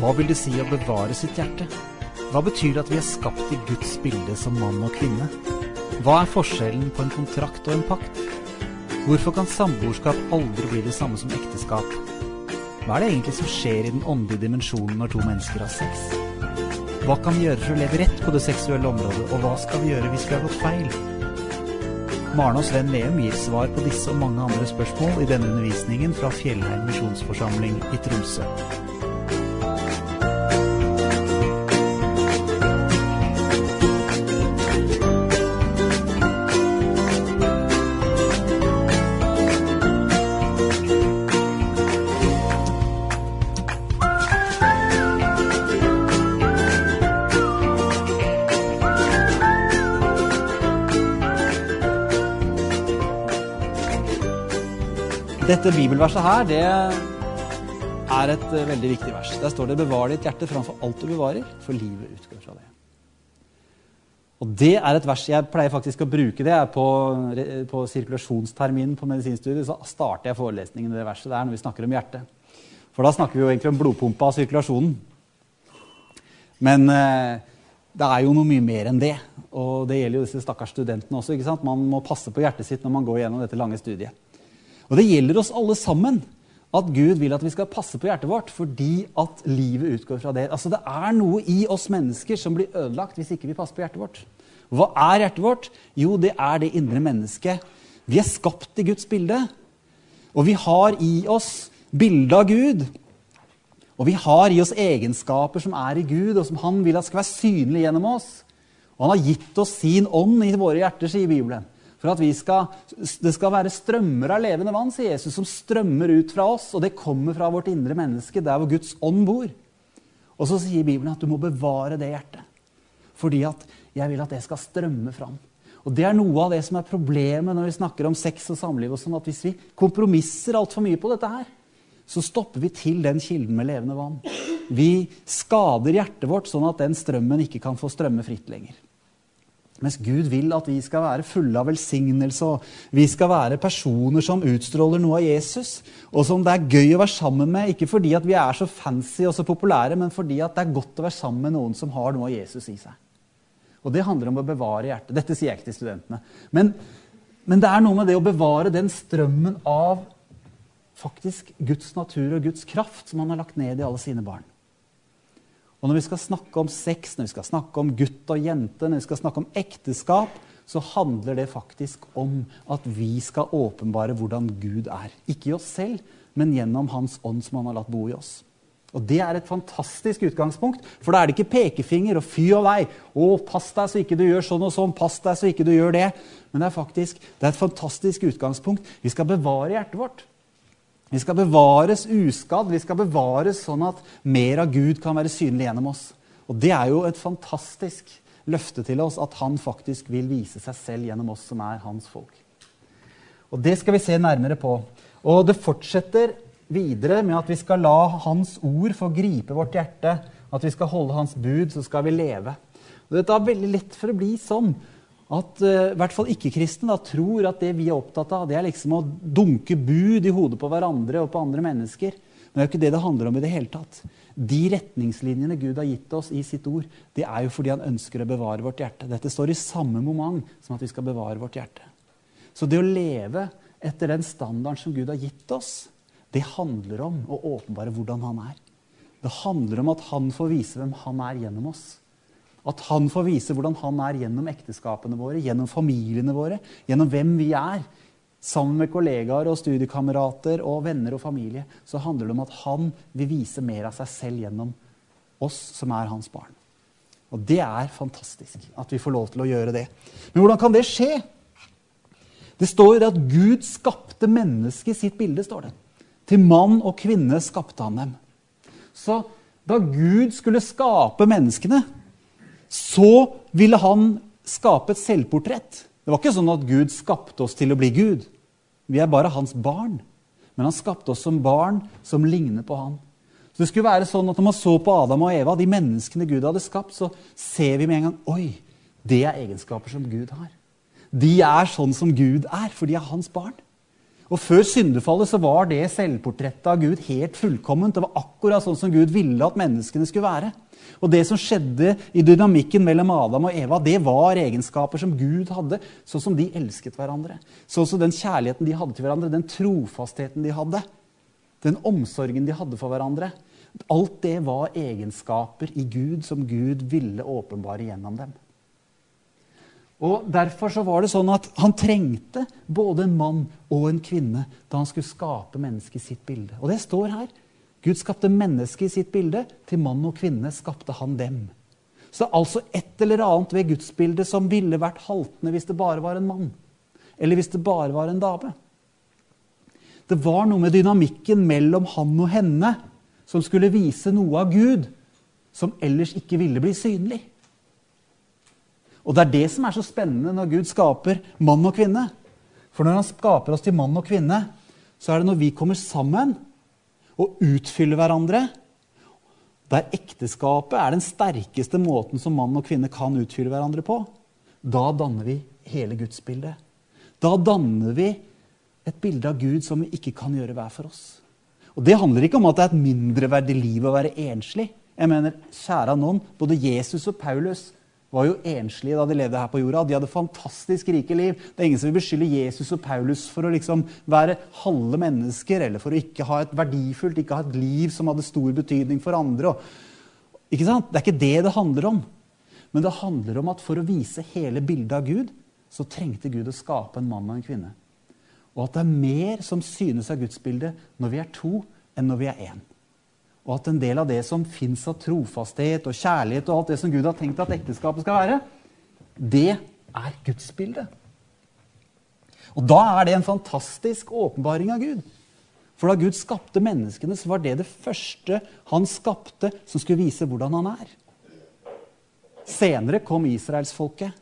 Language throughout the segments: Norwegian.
Hva vil det si å bevare sitt hjerte? Hva betyr det at vi er skapt i Guds bilde som mann og kvinne? Hva er forskjellen på en kontrakt og en pakt? Hvorfor kan samboerskap aldri bli det samme som ekteskap? Hva er det egentlig som skjer i den åndelige dimensjonen når to mennesker har sex? Hva kan vi gjøre for å leve rett på det seksuelle området, og hva skal vi gjøre hvis vi har gått feil? Maren og Sven Leum gir svar på disse og mange andre spørsmål i denne undervisningen fra Fjellheim misjonsforsamling i Tromsø. Dette bibelverset her, det er et eh, veldig viktig vers. Der står det 'bevar ditt hjerte framfor alt du bevarer, for livet utgår fra det'. Og Det er et vers jeg pleier faktisk å bruke det på, på sirkulasjonsterminen på medisinstudiet. Så starter jeg forelesningen med det verset der når vi snakker om hjertet. For da snakker vi jo egentlig om blodpumpa og sirkulasjonen. Men eh, det er jo noe mye mer enn det. Og det gjelder jo disse stakkars studentene også. ikke sant? Man må passe på hjertet sitt når man går gjennom dette lange studiet. Og det gjelder oss alle sammen at Gud vil at vi skal passe på hjertet vårt fordi at livet utgår fra det. Altså Det er noe i oss mennesker som blir ødelagt hvis ikke vi passer på hjertet vårt. Hva er hjertet vårt? Jo, det er det indre mennesket. Vi er skapt i Guds bilde. Og vi har i oss bildet av Gud. Og vi har i oss egenskaper som er i Gud, og som han vil at skal være synlige gjennom oss. Og han har gitt oss sin ånd i våre hjerter, sier Bibelen. For at skal, det skal være strømmer av levende vann, sier Jesus, som strømmer ut fra oss. Og det kommer fra vårt indre menneske, der hvor Guds ånd bor. Og så sier Bibelen at du må bevare det hjertet. Fordi at jeg vil at det skal strømme fram. Og Det er noe av det som er problemet når vi snakker om sex og samliv. og sånn, at Hvis vi kompromisser altfor mye på dette her, så stopper vi til den kilden med levende vann. Vi skader hjertet vårt sånn at den strømmen ikke kan få strømme fritt lenger. Mens Gud vil at vi skal være fulle av velsignelse, og vi skal være personer som utstråler noe av Jesus, og som det er gøy å være sammen med, ikke fordi at vi er så fancy og så populære, men fordi at det er godt å være sammen med noen som har noe av Jesus i seg. Og det handler om å bevare hjertet. Dette sier jeg ikke til studentene. Men, men det er noe med det å bevare den strømmen av faktisk Guds natur og Guds kraft som han har lagt ned i alle sine barn. Og når vi skal snakke om sex, når vi skal snakke om gutt og jente, når vi skal snakke om ekteskap, så handler det faktisk om at vi skal åpenbare hvordan Gud er. Ikke i oss selv, men gjennom Hans ånd som han har latt bo i oss. Og Det er et fantastisk utgangspunkt, for da er det ikke pekefinger og fy og vei. Å, pass deg så ikke du gjør sånn og sånn, pass deg så ikke du gjør det. Men det er faktisk det er et fantastisk utgangspunkt. Vi skal bevare hjertet vårt. Vi skal bevares uskadd, vi skal bevares sånn at mer av Gud kan være synlig gjennom oss. Og Det er jo et fantastisk løfte til oss at han faktisk vil vise seg selv gjennom oss som er hans folk. Og Det skal vi se nærmere på. Og det fortsetter videre med at vi skal la Hans ord få gripe vårt hjerte. At vi skal holde Hans bud, så skal vi leve. Og Dette er veldig lett for å bli sånn at uh, hvert fall ikke-kristne tror at det vi er opptatt av, det er liksom å dunke bud i hodet på hverandre og på andre mennesker. Men det er jo ikke det det handler om i det hele tatt. De retningslinjene Gud har gitt oss i sitt ord, det er jo fordi han ønsker å bevare vårt hjerte. Dette står i samme moment som at vi skal bevare vårt hjerte. Så det å leve etter den standarden som Gud har gitt oss, det handler om å åpenbare hvordan han er. Det handler om at han får vise hvem han er gjennom oss. At han får vise hvordan han er gjennom ekteskapene våre, gjennom familiene våre, gjennom hvem vi er. Sammen med kollegaer og studiekamerater og venner og familie så handler det om at han vil vise mer av seg selv gjennom oss som er hans barn. Og det er fantastisk at vi får lov til å gjøre det. Men hvordan kan det skje? Det står jo at Gud skapte mennesket i sitt bilde. står det. Til mann og kvinne skapte han dem. Så da Gud skulle skape menneskene, så ville han skape et selvportrett. Det var ikke sånn at Gud skapte oss til å bli Gud. Vi er bare hans barn. Men han skapte oss som barn som ligner på han. Så det skulle være sånn at Når man så på Adam og Eva, de menneskene Gud hadde skapt, så ser vi med en gang Oi, det er egenskaper som Gud har. De er sånn som Gud er, for de er hans barn. Og Før syndefallet så var det selvportrettet av Gud helt fullkomment. Det var akkurat sånn som Gud ville at menneskene skulle være. Og Det som skjedde i dynamikken mellom Adam og Eva, det var egenskaper som Gud hadde, sånn som de elsket hverandre. Sånn som den kjærligheten de hadde til hverandre, den trofastheten de hadde. Den omsorgen de hadde for hverandre. Alt det var egenskaper i Gud som Gud ville åpenbare gjennom dem. Og Derfor så var det sånn at han trengte både en mann og en kvinne da han skulle skape mennesket i sitt bilde. Og det står her. Gud skapte mennesket i sitt bilde. Til mann og kvinne skapte han dem. Så altså et eller annet ved gudsbildet som ville vært haltende hvis det bare var en mann. Eller hvis det bare var en dame. Det var noe med dynamikken mellom han og henne som skulle vise noe av Gud som ellers ikke ville bli synlig. Og det er det som er så spennende når Gud skaper mann og kvinne. For når han skaper oss til mann og kvinne, så er det når vi kommer sammen og utfyller hverandre, der ekteskapet er den sterkeste måten som mann og kvinne kan utfylle hverandre på, da danner vi hele gudsbildet. Da danner vi et bilde av Gud som vi ikke kan gjøre hver for oss. Og Det handler ikke om at det er et mindreverdig liv å være enslig. Jeg mener, kjære noen, Både Jesus og Paulus var jo enslige da de levde her på jorda. De hadde fantastisk rike liv. Det er ingen som vil beskylde Jesus og Paulus for å liksom være halve mennesker eller for å ikke ha et verdifullt, ikke ha et liv som hadde stor betydning for andre. ikke sant? Det er ikke det det handler om. Men det handler om at for å vise hele bildet av Gud, så trengte Gud å skape en mann og en kvinne. Og at det er mer som synes av gudsbildet når vi er to, enn når vi er én. Og at en del av det som fins av trofasthet og kjærlighet, og alt det som Gud har tenkt at ekteskapet skal være, det er gudsbildet. Og da er det en fantastisk åpenbaring av Gud. For da Gud skapte menneskene, så var det det første han skapte som skulle vise hvordan han er. Senere kom israelsfolket,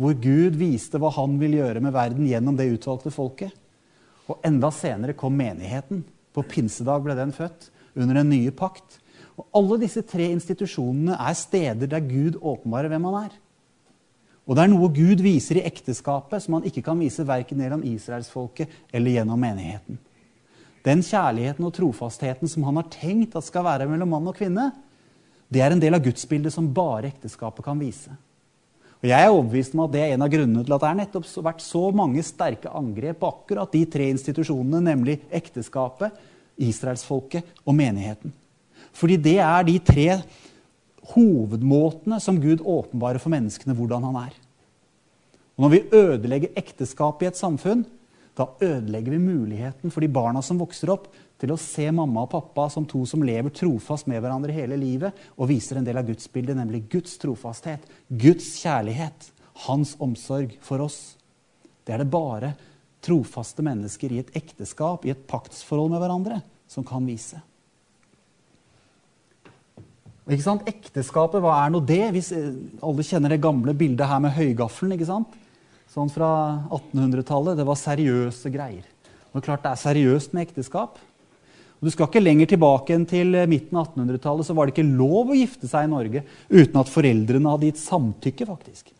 hvor Gud viste hva han vil gjøre med verden gjennom det utvalgte folket. Og enda senere kom menigheten. På pinsedag ble den født under den nye pakt. Og Alle disse tre institusjonene er steder der Gud åpenbarer hvem han er. Og det er noe Gud viser i ekteskapet som han ikke kan vise verken gjennom israelsfolket eller gjennom menigheten. Den kjærligheten og trofastheten som han har tenkt at skal være mellom mann og kvinne, det er en del av gudsbildet som bare ekteskapet kan vise. Og Jeg er overbevist om at det er en av grunnene til at det har nettopp vært så mange sterke angrep på akkurat de tre institusjonene, nemlig ekteskapet, israelsfolket og menigheten. Fordi det er de tre hovedmåtene som Gud åpenbarer for menneskene hvordan han er. Og Når vi ødelegger ekteskapet i et samfunn, da ødelegger vi muligheten for de barna som vokser opp, til å se mamma og pappa som to som lever trofast med hverandre hele livet, og viser en del av gudsbildet, nemlig Guds trofasthet, Guds kjærlighet, hans omsorg for oss. Det er det bare trofaste mennesker i et ekteskap, i et paktsforhold med hverandre, som kan vise. Ikke sant? Ekteskapet, hva er nå det? Hvis eh, alle kjenner det gamle bildet her med høygaffelen. ikke sant? Sånn fra 1800-tallet. Det var seriøse greier. Det er klart det er seriøst med ekteskap. Og Du skal ikke lenger tilbake enn til midten av 1800-tallet, så var det ikke lov å gifte seg i Norge uten at foreldrene hadde gitt samtykke. faktisk.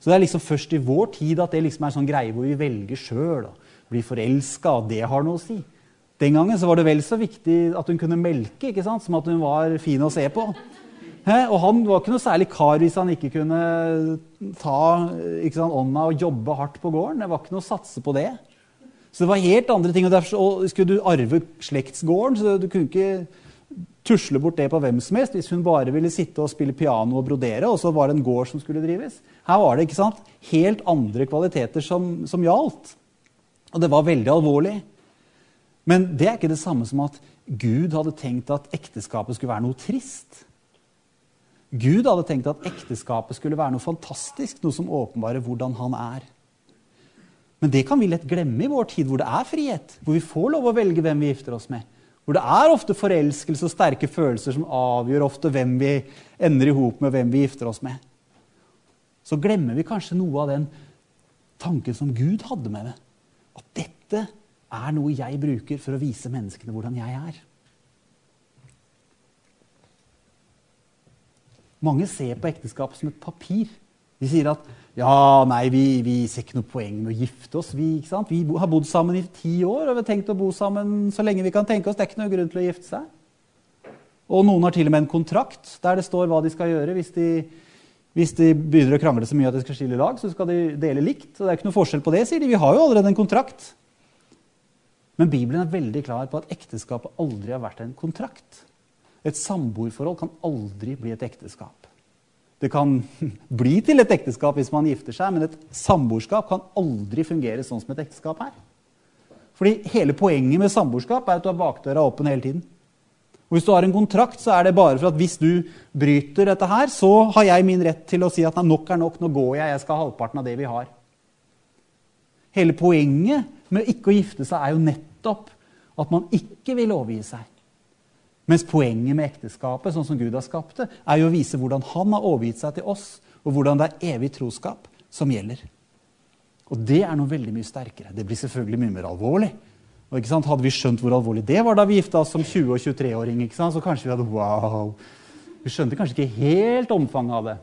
Så det er liksom først i vår tid at det liksom er sånn greie hvor vi velger sjøl og blir forelska, og det har noe å si. Den gangen så var det vel så viktig at hun kunne melke ikke sant? som at hun var fin å se på. Og han var ikke noe særlig kar hvis han ikke kunne ta ikke sant, ånda og jobbe hardt på gården. Det var ikke noe å satse på det. Så det var helt andre ting. Og derfor skulle du arve slektsgården, så du kunne ikke tusle bort det på hvem som helst hvis hun bare ville sitte og spille piano og brodere, og så var det en gård som skulle drives. Her var det ikke sant, helt andre kvaliteter som, som gjaldt. Og det var veldig alvorlig. Men det er ikke det samme som at Gud hadde tenkt at ekteskapet skulle være noe trist. Gud hadde tenkt at ekteskapet skulle være noe fantastisk, noe som åpenbarer hvordan han er. Men det kan vi lett glemme i vår tid, hvor det er frihet. Hvor vi får lov å velge hvem vi gifter oss med. Hvor det er ofte forelskelse og sterke følelser som avgjør ofte hvem vi ender i hop med, hvem vi gifter oss med. Så glemmer vi kanskje noe av den tanken som Gud hadde med det. At dette er noe jeg bruker for å vise menneskene hvordan jeg er. Mange ser på ekteskap som et papir. De sier at ja, nei, vi, vi ser ikke noe poeng med å gifte oss. Vi, vi, har bodd sammen i ti år og vi har tenkt å bo sammen så lenge vi kan tenke oss. Det er ikke noe grunn til å gifte seg. Og noen har til og med en kontrakt der det står hva de skal gjøre hvis de, hvis de begynner å krangle så mye at de skal skille lag. Så skal de dele likt. Og det er ikke noe forskjell på det, sier de. Vi har jo allerede en kontrakt. Men Bibelen er veldig klar på at ekteskapet aldri har vært en kontrakt. Et samboerforhold kan aldri bli et ekteskap. Det kan bli til et ekteskap hvis man gifter seg, men et samboerskap kan aldri fungere sånn som et ekteskap er. Fordi hele poenget med samboerskap er at du har bakdøra åpen hele tiden. Og Hvis du har en kontrakt, så er det bare for at hvis du bryter dette her, så har jeg min rett til å si at nok er nok, nå går jeg, jeg skal ha halvparten av det vi har. Hele poenget med ikke å gifte seg er jo nettopp at man ikke vil overgi seg. Mens poenget med ekteskapet, sånn som Gud har skapt det, er jo å vise hvordan han har overgitt seg til oss, og hvordan det er evig troskap som gjelder. Og det er noe veldig mye sterkere. Det blir selvfølgelig mye mer alvorlig. Og Hadde vi skjønt hvor alvorlig det var da vi gifta oss som 20- og 23-åring, så kanskje vi hadde wow. Vi skjønte kanskje ikke helt omfanget av det.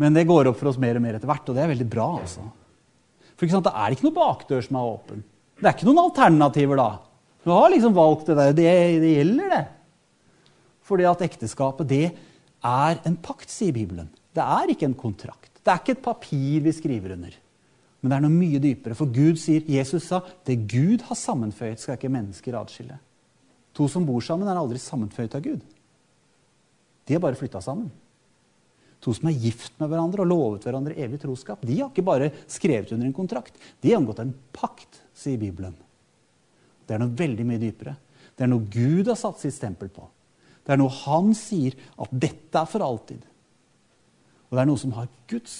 Men det går opp for oss mer og mer etter hvert, og det er veldig bra. altså. For Da er det ikke noe bakdør som er åpen. Det er ikke noen alternativer da. Du har liksom valgt det der. Det, det gjelder, det. Fordi at ekteskapet, det er en pakt, sier Bibelen. Det er ikke en kontrakt. Det er ikke et papir vi skriver under. Men det er noe mye dypere. For Gud sier, Jesus sa det Gud har sammenføyet, skal ikke mennesker atskille. To som bor sammen, er aldri sammenføyet av Gud. De har bare flytta sammen. To som er gift med hverandre og lovet hverandre evig troskap, de har ikke bare skrevet under en kontrakt. De har omgått en pakt, sier Bibelen. Det er noe veldig mye dypere. Det er noe Gud har satt sitt stempel på. Det er noe han sier at dette er for alltid. Og det er noe som har Guds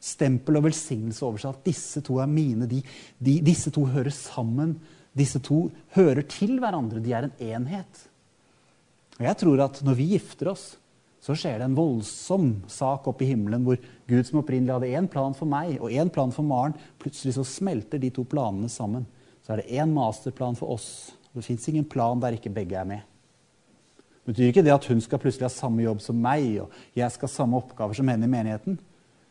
stempel og velsignelse over seg. At disse to er mine. De, de, disse to hører sammen. Disse to hører til hverandre. De er en enhet. Og jeg tror at når vi gifter oss, så skjer det en voldsom sak oppe i himmelen hvor Gud som opprinnelig hadde én plan for meg og én plan for Maren, plutselig så smelter de to planene sammen så er det én masterplan for oss. Det fins ingen plan der ikke begge er med. Det betyr ikke det at hun skal plutselig ha samme jobb som meg, og jeg skal ha samme oppgaver som henne i menigheten.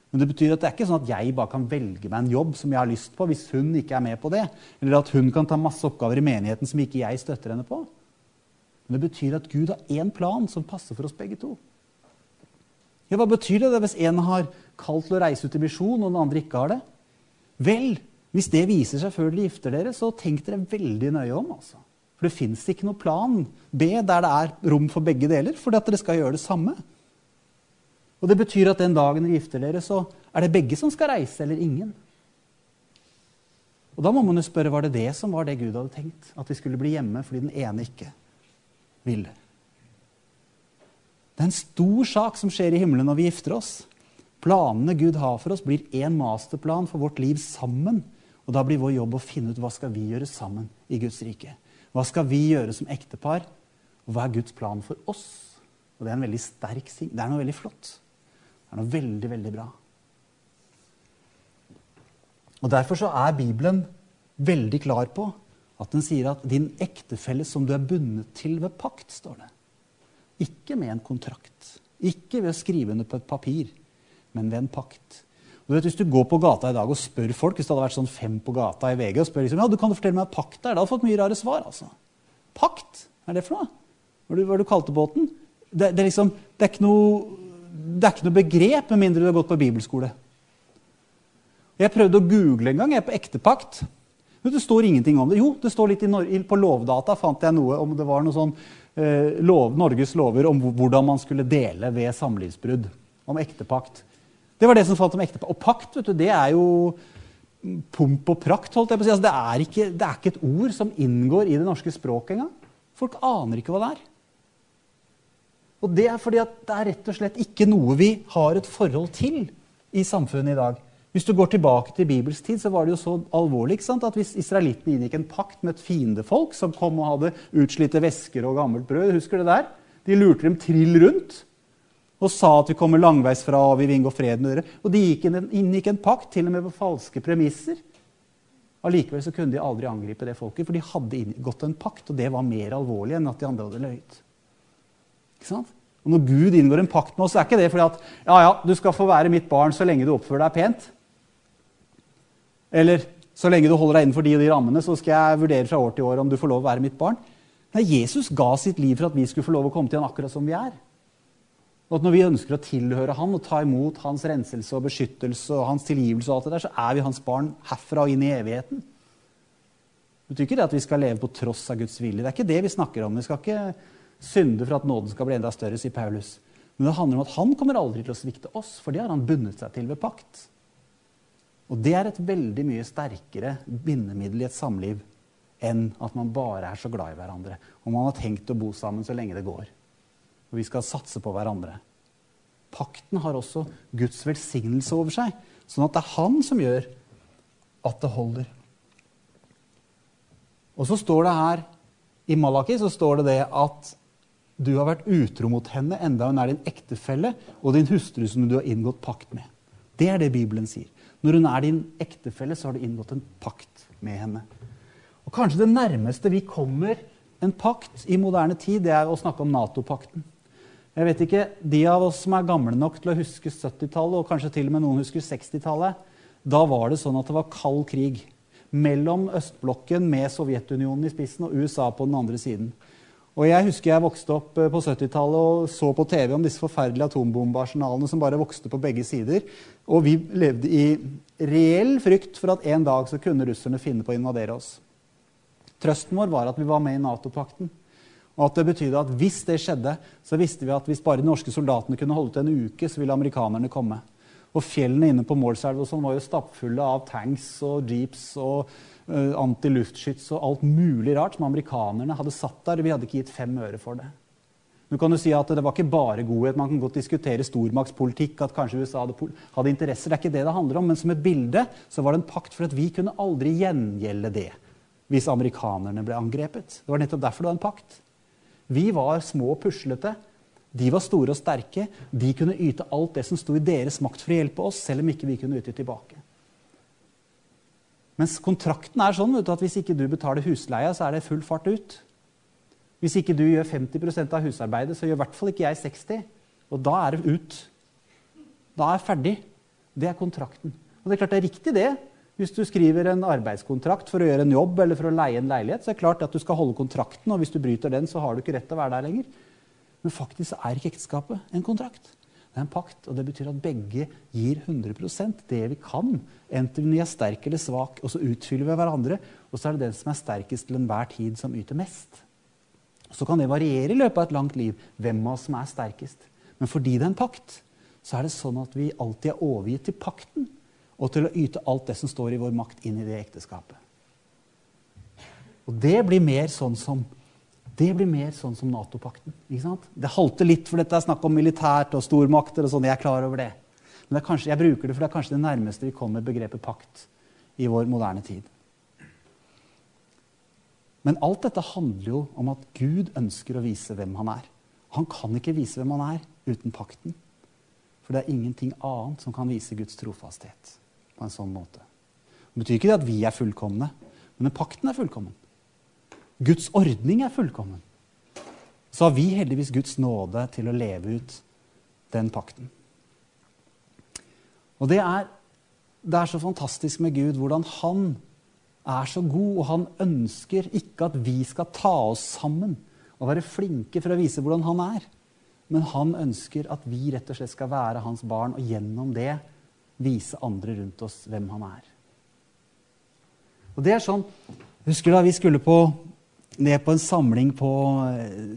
Men det betyr at det er ikke sånn at jeg bare kan velge meg en jobb som jeg har lyst på, hvis hun ikke er med på det. Eller at hun kan ta masse oppgaver i menigheten som ikke jeg støtter henne på. Men det betyr at Gud har én plan som passer for oss begge to. Ja, Hva betyr det hvis en har kalt til å reise ut i misjon, og den andre ikke har det? Vel, hvis det viser seg før dere gifter dere, så tenk dere veldig nøye om. altså. For det fins ikke noe plan B der det er rom for begge deler, fordi at dere skal gjøre det samme. Og det betyr at den dagen dere gifter dere, så er det begge som skal reise, eller ingen. Og da må man jo spørre var det det som var det Gud hadde tenkt? At vi skulle bli hjemme fordi den ene ikke ville. Det er en stor sak som skjer i himmelen når vi gifter oss. Planene Gud har for oss, blir én masterplan for vårt liv sammen og Da blir vår jobb å finne ut hva skal vi gjøre sammen i Guds rike. Hva skal vi gjøre som ektepar, og hva er Guds plan for oss? Og Det er en veldig sterk ting. Det er noe veldig flott. Det er noe veldig, veldig bra. Og Derfor så er Bibelen veldig klar på at den sier at din ektefelle som du er bundet til ved pakt, står det. Ikke med en kontrakt. Ikke ved å skrive under på et papir, men ved en pakt. Du vet, Hvis du går på gata i dag og spør folk, hvis det hadde vært sånn fem på gata i VG, og spør liksom, ja, du kan fortelle meg hva pakt er, da hadde du fått mye rare svar. altså. Pakt? Hva er det for noe? Hva er det du kalte båten? Det, det, er liksom, det, er ikke noe, det er ikke noe begrep med mindre du har gått på bibelskole. Jeg prøvde å google en gang jeg er på ektepakt. Det står ingenting om det. Jo, det står litt på Lovdata fant jeg noe om det var noe sånn eh, lov, Norges lover om hvordan man skulle dele ved samlivsbrudd. Om ektepakt. Det var det som falt om ektepakt. Og pakt vet du, det er jo pomp og prakt. holdt jeg på å si. Altså, det, er ikke, det, er ikke, et ord som inngår i det norske språket engang. Folk aner ikke hva det er. Og det er fordi at det er rett og slett ikke noe vi har et forhold til i samfunnet i dag. Hvis du går tilbake til Bibels tid, så var det jo så alvorlig sant? at hvis israelittene inngikk en pakt med et fiendefolk som kom og hadde utslitte vesker og gammelt brød Husker du det der? De lurte dem trill rundt og sa at vi kommer langveis fra og vi vil inngå fred med dere. Og de gikk inn, inngikk en pakt, til og med på falske premisser. Allikevel så kunne de aldri angripe det folket, for de hadde inngått en pakt, og det var mer alvorlig enn at de andre hadde løyet. Ikke sant? Og når Gud inngår en pakt med oss, er ikke det fordi at ja, ja, du skal få være mitt barn så lenge du oppfører deg pent. Eller så lenge du holder deg innenfor de og de rammene, så skal jeg vurdere fra år til år om du får lov å være mitt barn. Nei, Jesus ga sitt liv for at vi skulle få lov å komme til han akkurat som vi er. Og at Når vi ønsker å tilhøre han og ta imot hans renselse og beskyttelse og hans tilgivelse, og alt det der, så er vi hans barn herfra og inn i evigheten. Det betyr ikke det at vi skal leve på tross av Guds vilje. Det er ikke det vi snakker om. Vi skal ikke synde for at nåden skal bli enda større, sier Paulus. Men det handler om at han kommer aldri til å svikte oss, for det har han bundet seg til ved pakt. Og det er et veldig mye sterkere bindemiddel i et samliv enn at man bare er så glad i hverandre. Og man har tenkt å bo sammen så lenge det går. Og vi skal satse på hverandre. Pakten har også Guds velsignelse over seg, sånn at det er han som gjør at det holder. Og så står det her i Malaki så står det det at du har vært utro mot henne enda hun er din ektefelle og din hustru som du har inngått pakt med. Det er det Bibelen sier. Når hun er din ektefelle, så har du inngått en pakt med henne. Og Kanskje det nærmeste vi kommer en pakt i moderne tid, det er å snakke om Nato-pakten. Jeg vet ikke, De av oss som er gamle nok til å huske 70-tallet, og kanskje til og med noen husker 60-tallet, da var det sånn at det var kald krig mellom østblokken med Sovjetunionen i spissen og USA på den andre siden. Og Jeg husker jeg vokste opp eh, på 70-tallet og så på TV om disse forferdelige atombombearsenalene som bare vokste på begge sider. Og vi levde i reell frykt for at en dag så kunne russerne finne på å invadere oss. Trøsten vår var at vi var med i Nato-pakten. Og at det betydde at hvis det skjedde, så visste vi at hvis bare de norske soldatene kunne holde ut en uke, så ville amerikanerne komme. Og fjellene inne på Målselv sånn var jo stappfulle av tanks og jeeps og uh, antiluftskyts og alt mulig rart som amerikanerne hadde satt der. Vi hadde ikke gitt fem øre for det. Nå kan du si at Det var ikke bare godhet. Man kan godt diskutere stormaktspolitikk. at kanskje USA hadde, hadde interesser. Det er ikke det det handler om. Men som et bilde så var det en pakt for at vi kunne aldri gjengjelde det hvis amerikanerne ble angrepet. Det var nettopp derfor det var en pakt. Vi var små og puslete. De var store og sterke. De kunne yte alt det som sto i deres makt for å hjelpe oss, selv om ikke vi kunne yte tilbake. Mens kontrakten er sånn at hvis ikke du betaler husleia, så er det full fart ut. Hvis ikke du gjør 50% av husarbeidet, så gjør i hvert fall ikke jeg 60 Og da er det ut. Da er jeg ferdig. Det er kontrakten. Og det er klart det er riktig, det. Hvis du skriver en arbeidskontrakt for å gjøre en jobb eller for å leie en leilighet, så er det klart at du skal holde kontrakten, og hvis du bryter den, så har du ikke rett til å være der lenger. Men faktisk er ikke ekteskapet en kontrakt. Det er en pakt, og det betyr at begge gir 100% det vi kan. Enten vi er sterk eller svak, og så utfyller vi hverandre. Og så er det den som er sterkest til enhver tid, som yter mest. Så kan det variere i løpet av et langt liv hvem av oss som er sterkest. Men fordi det er en pakt, så er det sånn at vi alltid er overgitt til pakten og til å yte alt det som står i vår makt, inn i det ekteskapet. Og det blir mer sånn som det blir mer sånn som Nato-pakten. Det halter litt, for dette er snakk om militært og stormakter. og sånn, Jeg er klar over det. Men det kanskje, jeg bruker det, for det er kanskje det nærmeste vi kommer begrepet pakt i vår moderne tid. Men alt dette handler jo om at Gud ønsker å vise hvem han er. Han kan ikke vise hvem han er uten pakten. For det er ingenting annet som kan vise Guds trofasthet på en sånn måte. Det betyr ikke at vi er fullkomne, men pakten er fullkommen. Guds ordning er fullkommen. Så har vi heldigvis Guds nåde til å leve ut den pakten. Og det er, det er så fantastisk med Gud hvordan han er så god, og han ønsker ikke at vi skal ta oss sammen og være flinke for å vise hvordan han er. Men han ønsker at vi rett og slett skal være hans barn, og gjennom det vise andre rundt oss hvem han er. Og det er sånn, Husker du da vi skulle på ned på en samling på,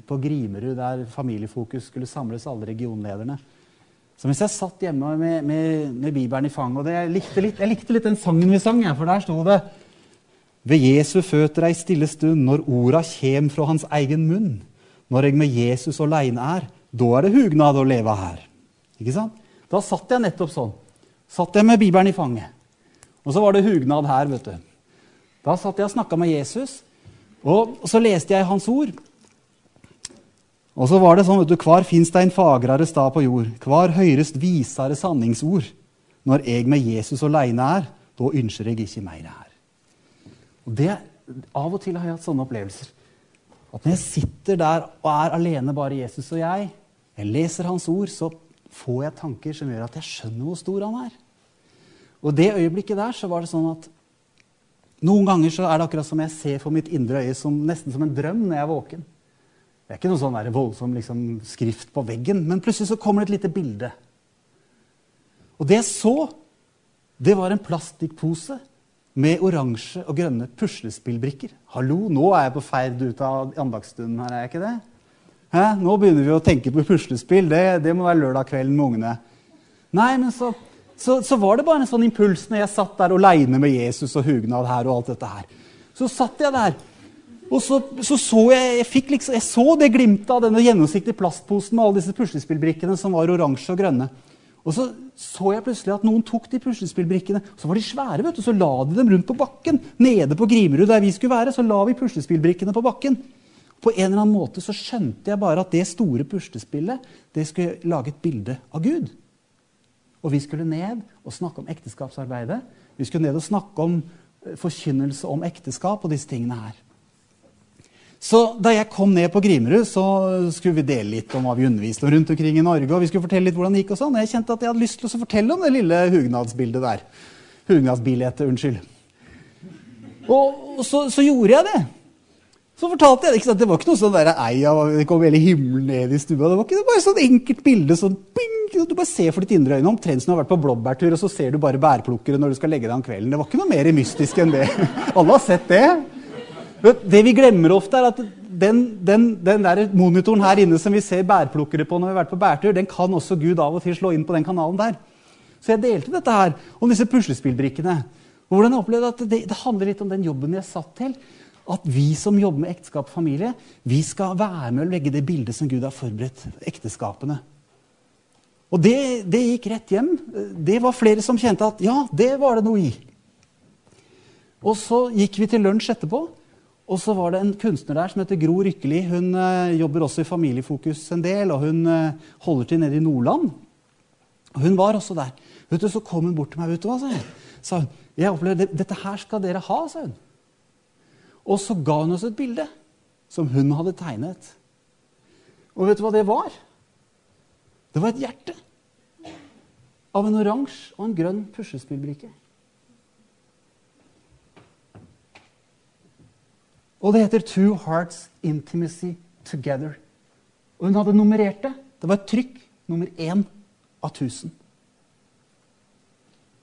på Grimerud, der Familiefokus skulle samles, alle regionlederne. Så mens jeg satt hjemme med, med, med Bibelen i fanget og jeg, likte litt, jeg likte litt den sangen vi sang, for der sto det Ved Jesu føtter ei stille stund, når orda kjem fra hans egen munn. Når jeg med Jesus åleine er, da er det hugnad å leve her. Ikke sant? Da satt jeg nettopp sånn. Satt jeg med Bibelen i fanget. Og så var det hugnad her, vet du. Da satt jeg og snakka med Jesus. Og så leste jeg hans ord. Og så var det sånn, vet du, Hvar fins det en fagrere stad på jord? Hvar høyrest visere sanningsord? Når jeg med Jesus aleine er, da ønsker jeg ikke mer her. Og det, Av og til har jeg hatt sånne opplevelser. At når jeg sitter der og er alene, bare Jesus og jeg, jeg leser Hans ord, så får jeg tanker som gjør at jeg skjønner hvor stor han er. Og det øyeblikket der så var det sånn at noen ganger så er det akkurat som jeg ser for mitt indre øye som, nesten som en drøm når jeg er våken. Det er ikke noe sånn der voldsom liksom, skrift på veggen, men plutselig så kommer det et lite bilde. Og det jeg så, det var en plastikkpose med oransje og grønne puslespillbrikker. Hallo, nå er jeg på ferd ut av andagsstunden her, er jeg ikke det? Hæ? Nå begynner vi å tenke på puslespill. Det, det må være lørdag kvelden med ungene. Nei, men så så, så, var det bare en sånn impuls når jeg satt der aleine med Jesus og hugnad her. og alt dette her. Så satt jeg der, og så så, så jeg jeg, liksom, jeg så det glimtet av denne gjennomsiktige plastposen med alle disse puslespillbrikkene som var oransje og grønne. Og så så jeg plutselig at noen tok de puslespillbrikkene. Så var de svære, vet du, så la de dem rundt på bakken. Nede på Grimerud, der vi skulle være, så la vi puslespillbrikkene på bakken. På en eller annen måte så skjønte jeg bare at det store puslespillet det skulle lage et bilde av Gud. Og vi skulle ned og snakke om ekteskapsarbeidet. Vi skulle ned og snakke om eh, forkynnelse om ekteskap og disse tingene her. Så da jeg kom ned på Grimerud, så skulle vi dele litt om hva vi underviste om rundt omkring i Norge. og vi skulle fortelle litt hvordan det gikk og sånn. Jeg kjente at jeg hadde lyst til å fortelle om det lille hugnadsbildet der. Hugnadsbildet, unnskyld. Og så, så, gjorde jeg det. Så fortalte jeg ikke sant? Det var ikke noe sånn der, eia, det kom hele himmelen ned i stua. Det var ikke det var bare sånn enkelt bilde. sånn bing, du bare ser for ditt indre øyne omtrent som du har vært på blåbærtur, og så ser du bare bærplukkere når du skal legge deg om kvelden. Det var ikke noe mer mystisk enn det. Alle har sett det. Det vi glemmer ofte, er at den, den, den der monitoren her inne som vi ser bærplukkere på når vi har vært på bærtur, den kan også Gud av og til slå inn på den kanalen der. Så jeg delte dette her om disse puslespillbrikkene. Hvordan jeg opplevde at det, det handler litt om den jobben jeg satt til. At vi som jobber med ekteskap og familie, vi skal være med å legge det bildet som Gud har forberedt ekteskapene. Og det, det, gikk rett hjem. Det var flere som kjente at ja, det var det noe i. Og så gikk vi til lunsj etterpå, og så var det en kunstner der som heter Gro Rykkeli. Hun uh, jobber også i Familiefokus en del, og hun uh, holder til nede i Nordland. Hun var også der. Vet du, Så kom hun bort til meg. vet du hva, sa, hun, jeg opplevde, Dette her skal dere ha, sa hun. Og så ga hun oss et bilde som hun hadde tegnet. Og vet du hva det var? Det var et hjerte av en oransje og en grønn puslespillbrikke. Og det heter 'Two Hearts Intimacy Together'. Og hun hadde nummerert det. Det var et trykk nummer én av 1000.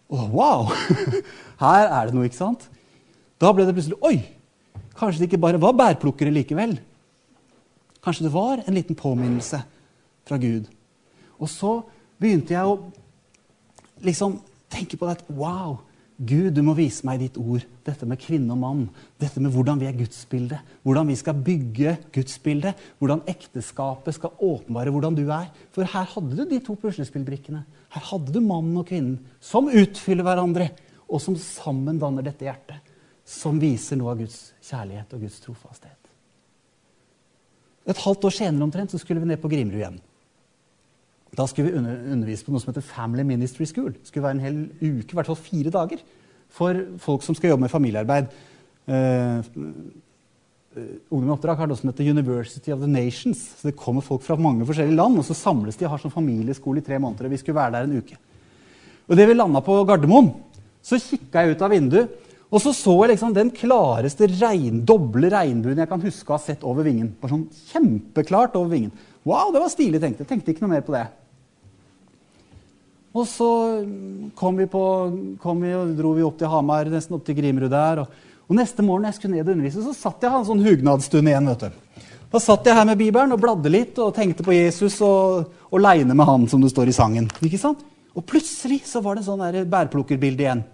Og wow! Her er det noe, ikke sant? Da ble det plutselig Oi! Kanskje det ikke bare var bærplukkere likevel. Kanskje det var en liten påminnelse fra Gud og så begynte jeg å liksom tenke på det wow, Gud, du må vise meg ditt ord. Dette med kvinne og mann. Dette med hvordan vi er gudsbildet. Hvordan vi skal bygge gudsbildet. Hvordan ekteskapet skal åpenbare hvordan du er. For her hadde du de to puslespillbrikkene. Her hadde du mannen og kvinnen som utfyller hverandre, og som sammen danner dette hjertet. Som viser noe av Guds kjærlighet og Guds trofasthet. Et halvt år senere omtrent så skulle vi ned på Grimrud igjen. Da skulle vi undervise på noe som heter Family Ministry School. Det skulle være en hel uke, i hvert fall fire dager, for folk som skal jobbe med familiearbeid. Uh, Ungdom i oppdrag har noe som heter University of the Nations. Så Det kommer folk fra mange forskjellige land, og så samles de og har sånn familieskole i tre måneder. og Vi skulle være der en uke. Og det vi landa på Gardermoen, så kikka jeg ut av vinduet, og så så jeg liksom den klareste regn, doble regnbuen jeg kan huske å ha sett over vingen. Bare sånn kjempeklart over vingen. Wow, det var stilig, tenkte jeg. Tenkte ikke noe mer på det. Og så kom vi, på, kom vi og dro vi opp til Hamar, nesten opp til Grimrud der. Og, og, neste morgen jeg skulle ned og undervise, så satt jeg her en sånn hugnadsstund igjen. vet du. Da satt jeg her med Bibelen og bladde litt og tenkte på Jesus og, og leine med han, som det står i sangen. Ikke sant? Og plutselig så var det en sånn bærplukkerbilde igjen.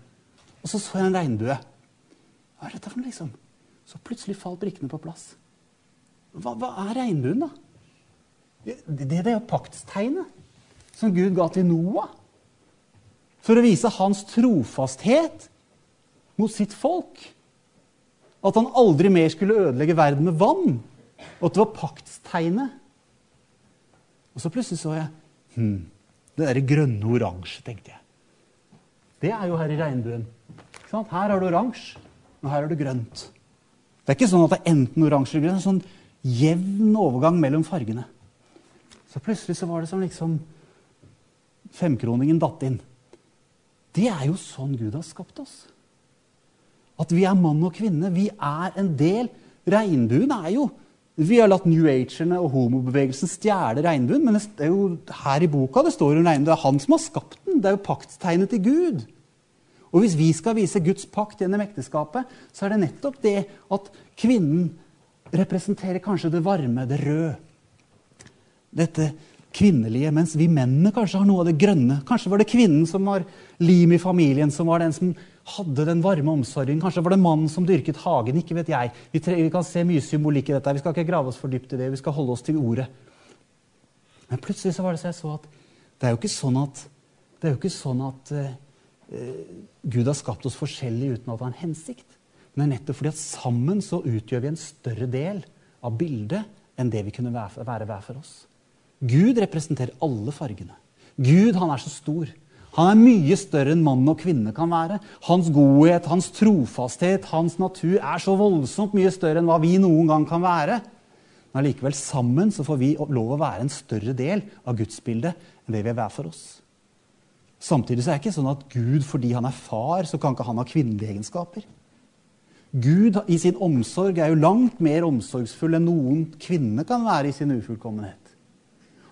Og så så jeg en regnbue. Hva er dette for noe, liksom? Så plutselig falt brikkene på plass. Hva, hva er regnbuen, da? Det, det, det er jo paktstegnet som Gud ga til Noah for å vise hans trofasthet mot sitt folk. At han aldri mer skulle ødelegge verden med vann. Og at det var paktstegnet. Og så plutselig så jeg hm, det derre grønne og oransje, tenkte jeg. Det er jo her i regnbuen. Her har du oransje, og her har du grønt. Det er ikke sånn at det er enten oransje eller grønt. Det er sånn jevn overgang mellom fargene. Så plutselig så var det som liksom femkroningen datt inn. Det er jo sånn Gud har skapt oss. At vi er mann og kvinne. Vi er en del. Regnbuen er jo Vi har latt New Agerne og homobevegelsen stjele regnbuen, men det er jo her i boka det står jo regnbuen. Det er han som har skapt den. Det er jo paktstegnet til Gud. Og hvis vi skal vise Guds pakt gjennom ekteskapet, så er det nettopp det at kvinnen representerer kanskje det varme, det røde. Dette kvinnelige, mens vi mennene kanskje har noe av det grønne. Kanskje var det kvinnen som var lim i familien, som var den som hadde den varme omsorgen. Kanskje var det mannen som dyrket hagen. ikke vet jeg. Vi, vi kan se mye symbolikk i dette. Vi skal ikke grave oss for dypt i det. Vi skal holde oss til ordet. Men plutselig så var det så jeg så at det er jo ikke sånn at, det er jo ikke sånn at uh, Gud har skapt oss forskjellig uten at ha en hensikt. Men nettopp fordi at sammen så utgjør vi en større del av bildet enn det vi kunne være, være hver for oss. Gud representerer alle fargene. Gud han er så stor. Han er mye større enn mann og kvinne kan være. Hans godhet, hans trofasthet, hans natur er så voldsomt mye større enn hva vi noen gang kan være. Men allikevel sammen så får vi lov å være en større del av gudsbildet enn det vi er hver for oss. Samtidig er det ikke sånn at Gud, fordi han er far, så kan ikke han ha kvinnelige egenskaper. Gud i sin omsorg er jo langt mer omsorgsfull enn noen kvinne kan være i sin ufullkommenhet.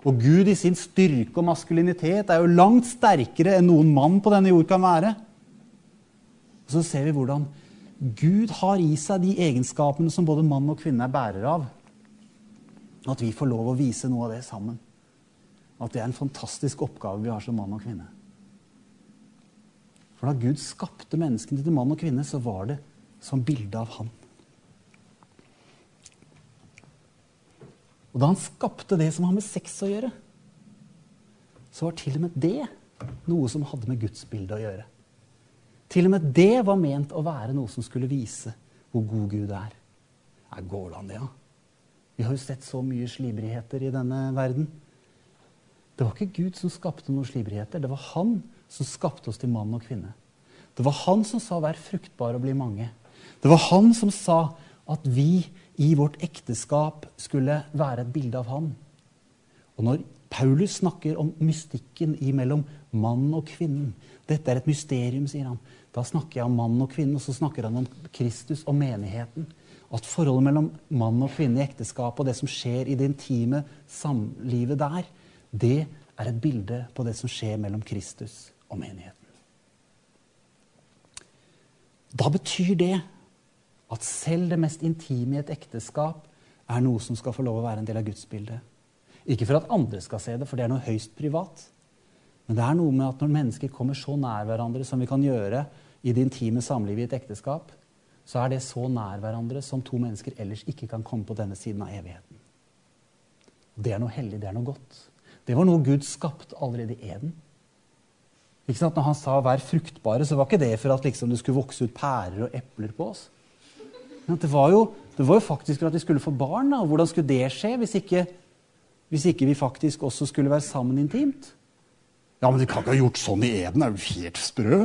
Og Gud i sin styrke og maskulinitet er jo langt sterkere enn noen mann på denne jord kan være. Og så ser vi hvordan Gud har i seg de egenskapene som både mann og kvinne er bærer av. At vi får lov å vise noe av det sammen. At det er en fantastisk oppgave vi har som mann og kvinne. For da Gud skapte menneskene til mann og kvinne, så var det som bilde av Han. Og da han skapte det som har med sex å gjøre, så var til og med det noe som hadde med Guds bilde å gjøre. Til og med det var ment å være noe som skulle vise hvor god Gud er. Er går det an, det, ja? Vi har jo sett så mye slibrigheter i denne verden. Det var ikke Gud som skapte noen slibrigheter. Det var Han som skapte oss til mann og kvinne. Det var han som sa 'vær fruktbar og bli mange'. Det var han som sa at vi i vårt ekteskap skulle være et bilde av han. Og når Paulus snakker om mystikken mellom mann og kvinnen Dette er et mysterium, sier han. Da snakker jeg om mann og kvinne, og så snakker han om Kristus og menigheten. At forholdet mellom mann og kvinne i ekteskapet og det som skjer i det intime samlivet der, det er et bilde på det som skjer mellom Kristus og menigheten. Da betyr det at selv det mest intime i et ekteskap er noe som skal få lov å være en del av gudsbildet. Ikke for at andre skal se det, for det er noe høyst privat. Men det er noe med at når mennesker kommer så nær hverandre som vi kan gjøre i det intime samlivet i et ekteskap, så er det så nær hverandre som to mennesker ellers ikke kan komme på denne siden av evigheten. Det er noe hellig, det er noe godt. Det var noe Gud skapte allerede i Eden. Når han sa 'vær fruktbare', så var ikke det for at liksom, det skulle vokse ut pærer og epler på oss. Men det var, jo, det var jo faktisk for at vi skulle få barn. Da. Hvordan skulle det skje hvis ikke, hvis ikke vi faktisk også skulle være sammen intimt? Ja, men de kan ikke ha gjort sånn i Eden. Det er jo helt sprø.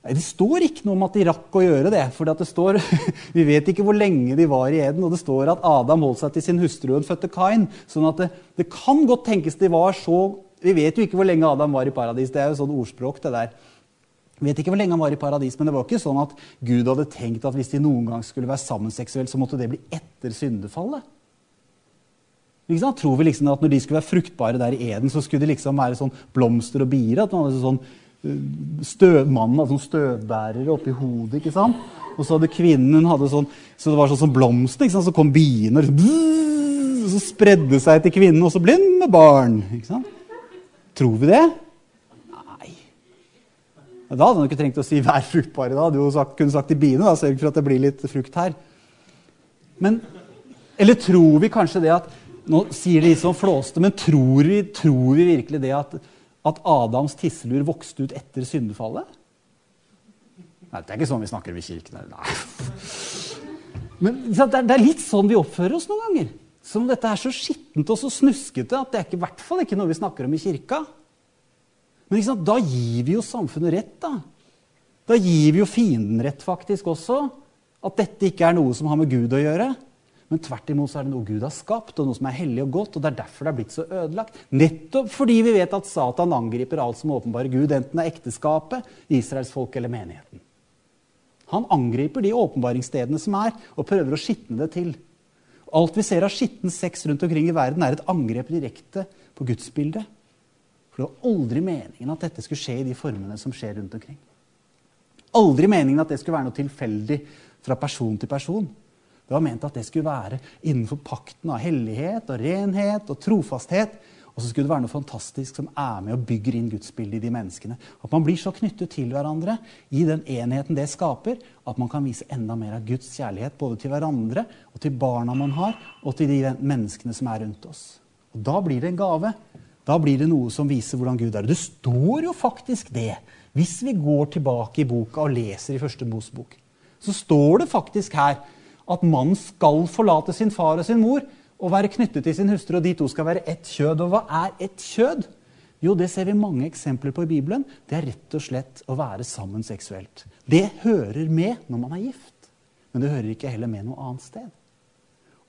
Nei, Det står ikke noe om at de rakk å gjøre det. for det står, Vi vet ikke hvor lenge de var i Eden. Og det står at Adam holdt seg til sin hustru og fødte Kain. sånn at det, det kan godt tenkes de var så vi vet jo ikke hvor lenge Adam var i paradis. Det er jo sånn ordspråk, det der. Vi vet ikke hvor lenge han var i paradis, men det var ikke sånn at Gud hadde tenkt at hvis de noen gang skulle være sammen seksuelt, så måtte det bli etter syndefallet. Liksom, tror vi liksom at når de skulle være fruktbare der i Eden, så skulle de liksom være sånn blomster og bier? At man hadde sånn øh, støv, Mannen hadde sånn støvbærere oppi hodet. ikke sant? Og så hadde kvinnen hadde sånn, så det var sånn som blomster. ikke sant? Så kom biene og liksom, så spredde seg til kvinnen, og så ble hun med barn. ikke sant? Tror vi det? Nei. Da hadde han ikke trengt å si 'vær fruktbare'. Da hadde jo kunne sagt til biene da, sørg for at det blir litt frukt her. Men, Eller tror vi kanskje det at Nå sier de litt sånn flåste, men tror vi, tror vi virkelig det at, at Adams tisselur vokste ut etter syndefallet? Nei, det er ikke sånn vi snakker ved kirken. Nei. Men det er litt sånn vi oppfører oss noen ganger som dette er så skittent og så snuskete at det er i hvert fall ikke noe vi snakker om i kirka. Men sant, da gir vi jo samfunnet rett, da. Da gir vi jo fienden rett faktisk også. At dette ikke er noe som har med Gud å gjøre. Men tvert imot så er det noe Gud har skapt, og noe som er hellig og godt. og Det er derfor det er blitt så ødelagt. Nettopp fordi vi vet at Satan angriper alt som åpenbarer Gud, enten det er ekteskapet, Israels folk eller menigheten. Han angriper de åpenbaringsstedene som er, og prøver å skitne det til. Alt vi ser av skitten sex rundt omkring i verden, er et angrep direkte på gudsbildet. For det var aldri meningen at dette skulle skje i de formene som skjer rundt omkring. Aldri meningen at det skulle være noe tilfeldig fra person til person. Det var ment at det skulle være innenfor pakten av hellighet og renhet og trofasthet. Og så skulle det være noe fantastisk som er med og bygger inn gudsbildet i de menneskene. At man blir så knyttet til hverandre i den enheten det skaper, at man kan vise enda mer av Guds kjærlighet både til hverandre og til barna man har, og til de menneskene som er rundt oss. Og Da blir det en gave. Da blir det noe som viser hvordan Gud er. Det står jo faktisk det. Hvis vi går tilbake i boka og leser i første Mosebok, så står det faktisk her at mannen skal forlate sin far og sin mor og være knyttet til sin hustru, og de to skal være ett kjød. Og hva er ett kjød? Jo, det ser vi mange eksempler på i Bibelen. Det er rett og slett å være sammen seksuelt. Det hører med når man er gift, men det hører ikke heller med noe annet sted.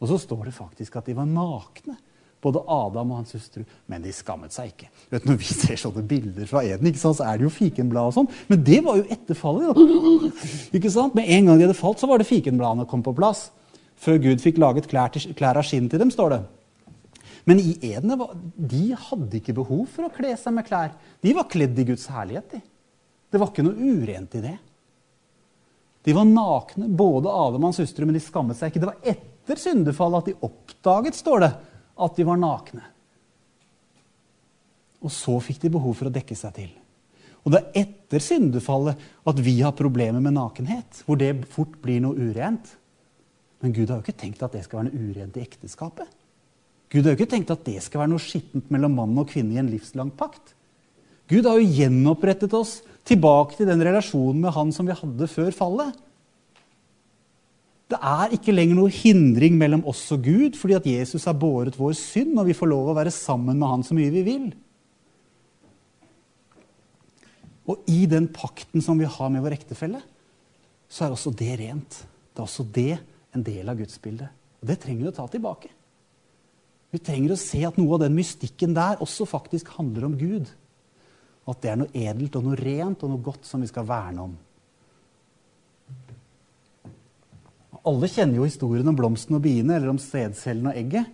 Og så står det faktisk at de var nakne både Adam og hans hustru. Men de skammet seg ikke. Vet, når vi ser sånne bilder fra Eden, så er det jo fikenblad og sånn. Men det var jo etter fallet. Med en gang de hadde falt, så var det fikenbladene kom på plass. Før Gud fikk laget klær, til, klær av skinn til dem, står det. Men i edene de hadde ikke behov for å kle seg med klær. De var kledd i Guds herlighet. De. Det var ikke noe urent i det. De var nakne, både Adam og hans hustru, men de skammet seg ikke. Det var etter syndefallet at de oppdaget, står det, at de var nakne. Og så fikk de behov for å dekke seg til. Og det er etter syndefallet at vi har problemer med nakenhet, hvor det fort blir noe urent. Men Gud har jo ikke tenkt at det skal være noe urent i ekteskapet. Gud har jo ikke tenkt at det skal være noe skittent mellom mann og kvinne i en livslang pakt. Gud har jo gjenopprettet oss tilbake til den relasjonen med Han som vi hadde før fallet. Det er ikke lenger noe hindring mellom oss og Gud fordi at Jesus har båret vår synd, og vi får lov å være sammen med Han så mye vi vil. Og i den pakten som vi har med vår ektefelle, så er også det rent. Det er også det en del av gudsbildet. Og det trenger vi å ta tilbake. Vi trenger å se at noe av den mystikken der også faktisk handler om Gud. Og at det er noe edelt og noe rent og noe godt som vi skal verne om. Alle kjenner jo historien om blomsten og biene, eller om sædcellen og egget.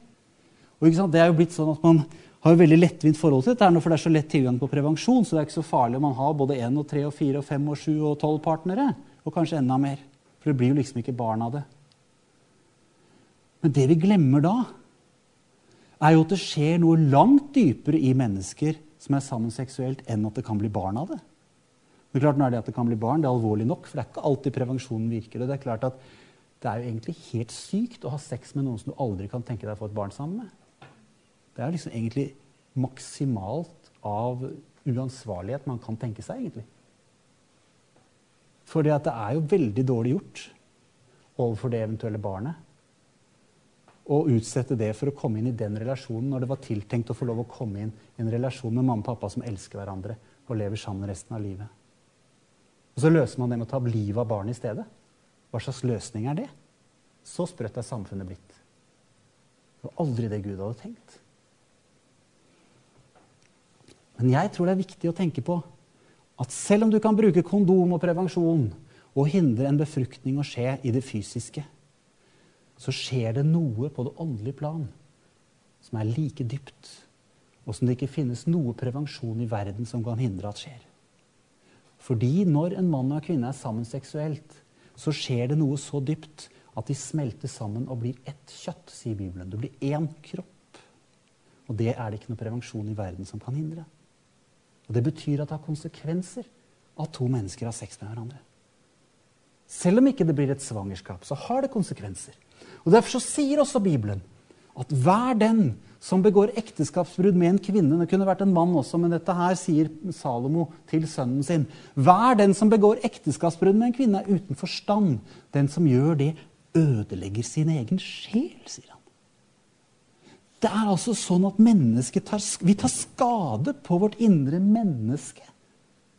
Og Det er jo blitt sånn at Man har jo veldig lettvint forhold til dette, for det er så lett tilgang på prevensjon. Så det er ikke så farlig om man har både én og tre og fire og fem og sju og tolv partnere. Og kanskje enda mer. For det blir jo liksom ikke barn av det. Men det vi glemmer da, er jo at det skjer noe langt dypere i mennesker som er sammen seksuelt, enn at det kan bli barn av det. Men klart, nå er det at det kan bli barn, det er alvorlig nok, for det er ikke alltid prevensjonen virker. Og det er klart at det er jo egentlig helt sykt å ha sex med noen som du aldri kan tenke deg å få et barn sammen med. Det er liksom egentlig maksimalt av uansvarlighet man kan tenke seg, egentlig. For det er jo veldig dårlig gjort overfor det eventuelle barnet å utsette det for å komme inn i den relasjonen når det var tiltenkt å få lov å komme inn i en relasjon med mamma og pappa som elsker hverandre og lever sammen resten av livet. Og så løser man det med å ta livet av barnet i stedet. Hva slags løsning er det? Så sprøtt er samfunnet blitt. Det var aldri det Gud hadde tenkt. Men jeg tror det er viktig å tenke på at selv om du kan bruke kondom og prevensjon og hindre en befruktning å skje i det fysiske, så skjer det noe på det åndelige plan som er like dypt, og som det ikke finnes noe prevensjon i verden som kan hindre at skjer. Fordi når en mann og en kvinne er sammen seksuelt, så skjer det noe så dypt at de smelter sammen og blir ett kjøtt, sier Bibelen. Det blir én kropp. Og det er det ikke noe prevensjon i verden som kan hindre. Og Det betyr at det har konsekvenser at to mennesker har sex med hverandre. Selv om ikke det blir et svangerskap, så har det konsekvenser. Og Derfor så sier også Bibelen at hver den som begår ekteskapsbrudd med en kvinne. Det kunne vært en mann også, men dette her sier Salomo til sønnen sin. Hver den som begår ekteskapsbrudd med en kvinne, er uten forstand. Den som gjør det, ødelegger sin egen sjel, sier han. Det er altså sånn at tar, vi tar skade på vårt indre menneske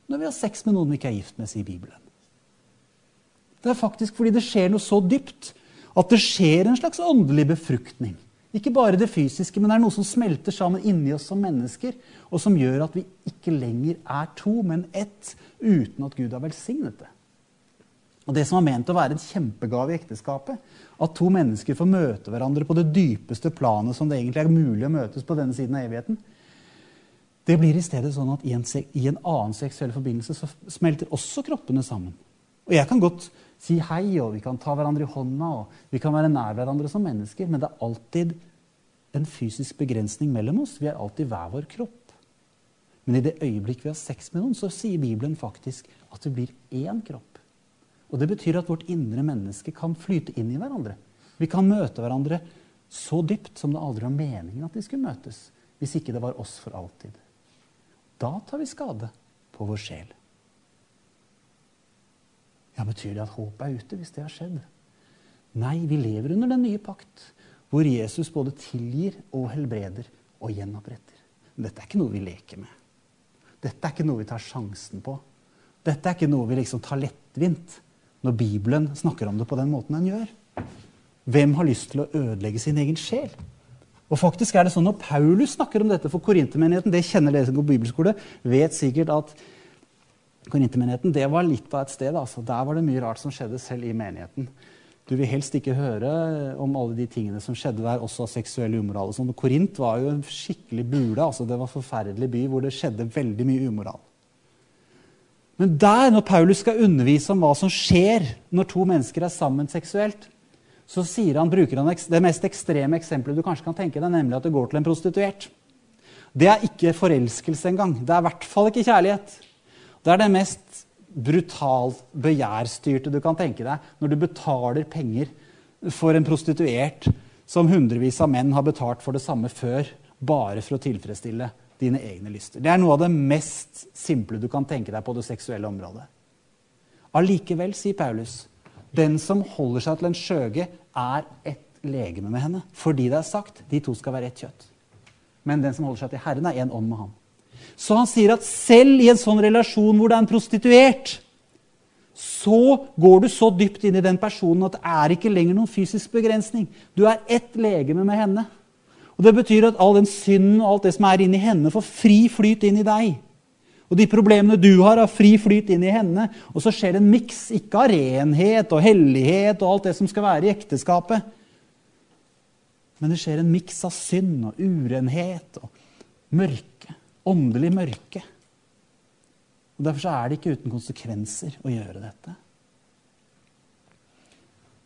når vi har sex med noen vi ikke er gift med, sier Bibelen. Det er faktisk fordi det skjer noe så dypt At det skjer en slags åndelig befruktning. Ikke bare det fysiske, men det er noe som smelter sammen inni oss som mennesker, og som gjør at vi ikke lenger er to, men ett, uten at Gud har velsignet det. Og Det som var ment å være en kjempegave i ekteskapet, at to mennesker får møte hverandre på det dypeste planet som det egentlig er mulig å møtes på denne siden av evigheten, det blir i stedet sånn at i en, i en annen seksuell forbindelse så smelter også kroppene sammen. Og jeg kan godt si hei, og vi kan ta hverandre i hånda, og vi kan være nær hverandre som mennesker, men det er alltid en fysisk begrensning mellom oss. Vi er alltid hver vår kropp. Men i det øyeblikk vi har sex med noen, så sier Bibelen faktisk at det blir én kropp. Og Det betyr at vårt indre menneske kan flyte inn i hverandre. Vi kan møte hverandre så dypt som det aldri var meningen at de skulle møtes, hvis ikke det var oss for alltid. Da tar vi skade på vår sjel. Ja, Betyr det at håpet er ute hvis det har skjedd? Nei, vi lever under den nye pakt, hvor Jesus både tilgir og helbreder og gjenoppretter. Dette er ikke noe vi leker med. Dette er ikke noe vi tar sjansen på. Dette er ikke noe vi liksom tar lettvint når Bibelen snakker om det på den måten den gjør. Hvem har lyst til å ødelegge sin egen sjel? Og faktisk er det sånn Når Paulus snakker om dette for korintermenigheten, det kjenner dere som går bibelskole, vet sikkert at korintermenigheten det var litt av et sted. altså. Der var det mye rart som skjedde selv i menigheten. Du vil helst ikke høre om alle de tingene som skjedde der, også seksuell umoral. Sånn. Korint var jo en skikkelig bule. altså Det var en forferdelig by hvor det skjedde veldig mye umoral. Men der, når Paulus skal undervise om hva som skjer når to mennesker er sammen seksuelt, så han, bruker han det mest ekstreme eksempelet du kanskje kan tenke deg, nemlig at det går til en prostituert. Det er ikke forelskelse engang. Det er i hvert fall ikke kjærlighet. Det er det mest brutalt begjærstyrte du kan tenke deg når du betaler penger for en prostituert som hundrevis av menn har betalt for det samme før, bare for å tilfredsstille dine egne lyster. Det er noe av det mest simple du kan tenke deg på det seksuelle området. Allikevel, sier Paulus, den som holder seg til en skjøge, er ett legeme med henne. Fordi det er sagt de to skal være ett kjøtt. Men den som holder seg til Herren, er én ånd med ham. Så han sier at selv i en sånn relasjon hvor det er en prostituert, så går du så dypt inn i den personen at det er ikke lenger noen fysisk begrensning. Du er ett legeme med henne. Og Det betyr at all den synden og alt det som er inni henne, får fri flyt inn i deg. Og de problemene du har, har fri flyt inn i henne. Og så skjer det en miks, ikke av renhet og hellighet og alt det som skal være i ekteskapet. Men det skjer en miks av synd og urenhet og mørke. Åndelig mørke. Og Derfor er det ikke uten konsekvenser å gjøre dette.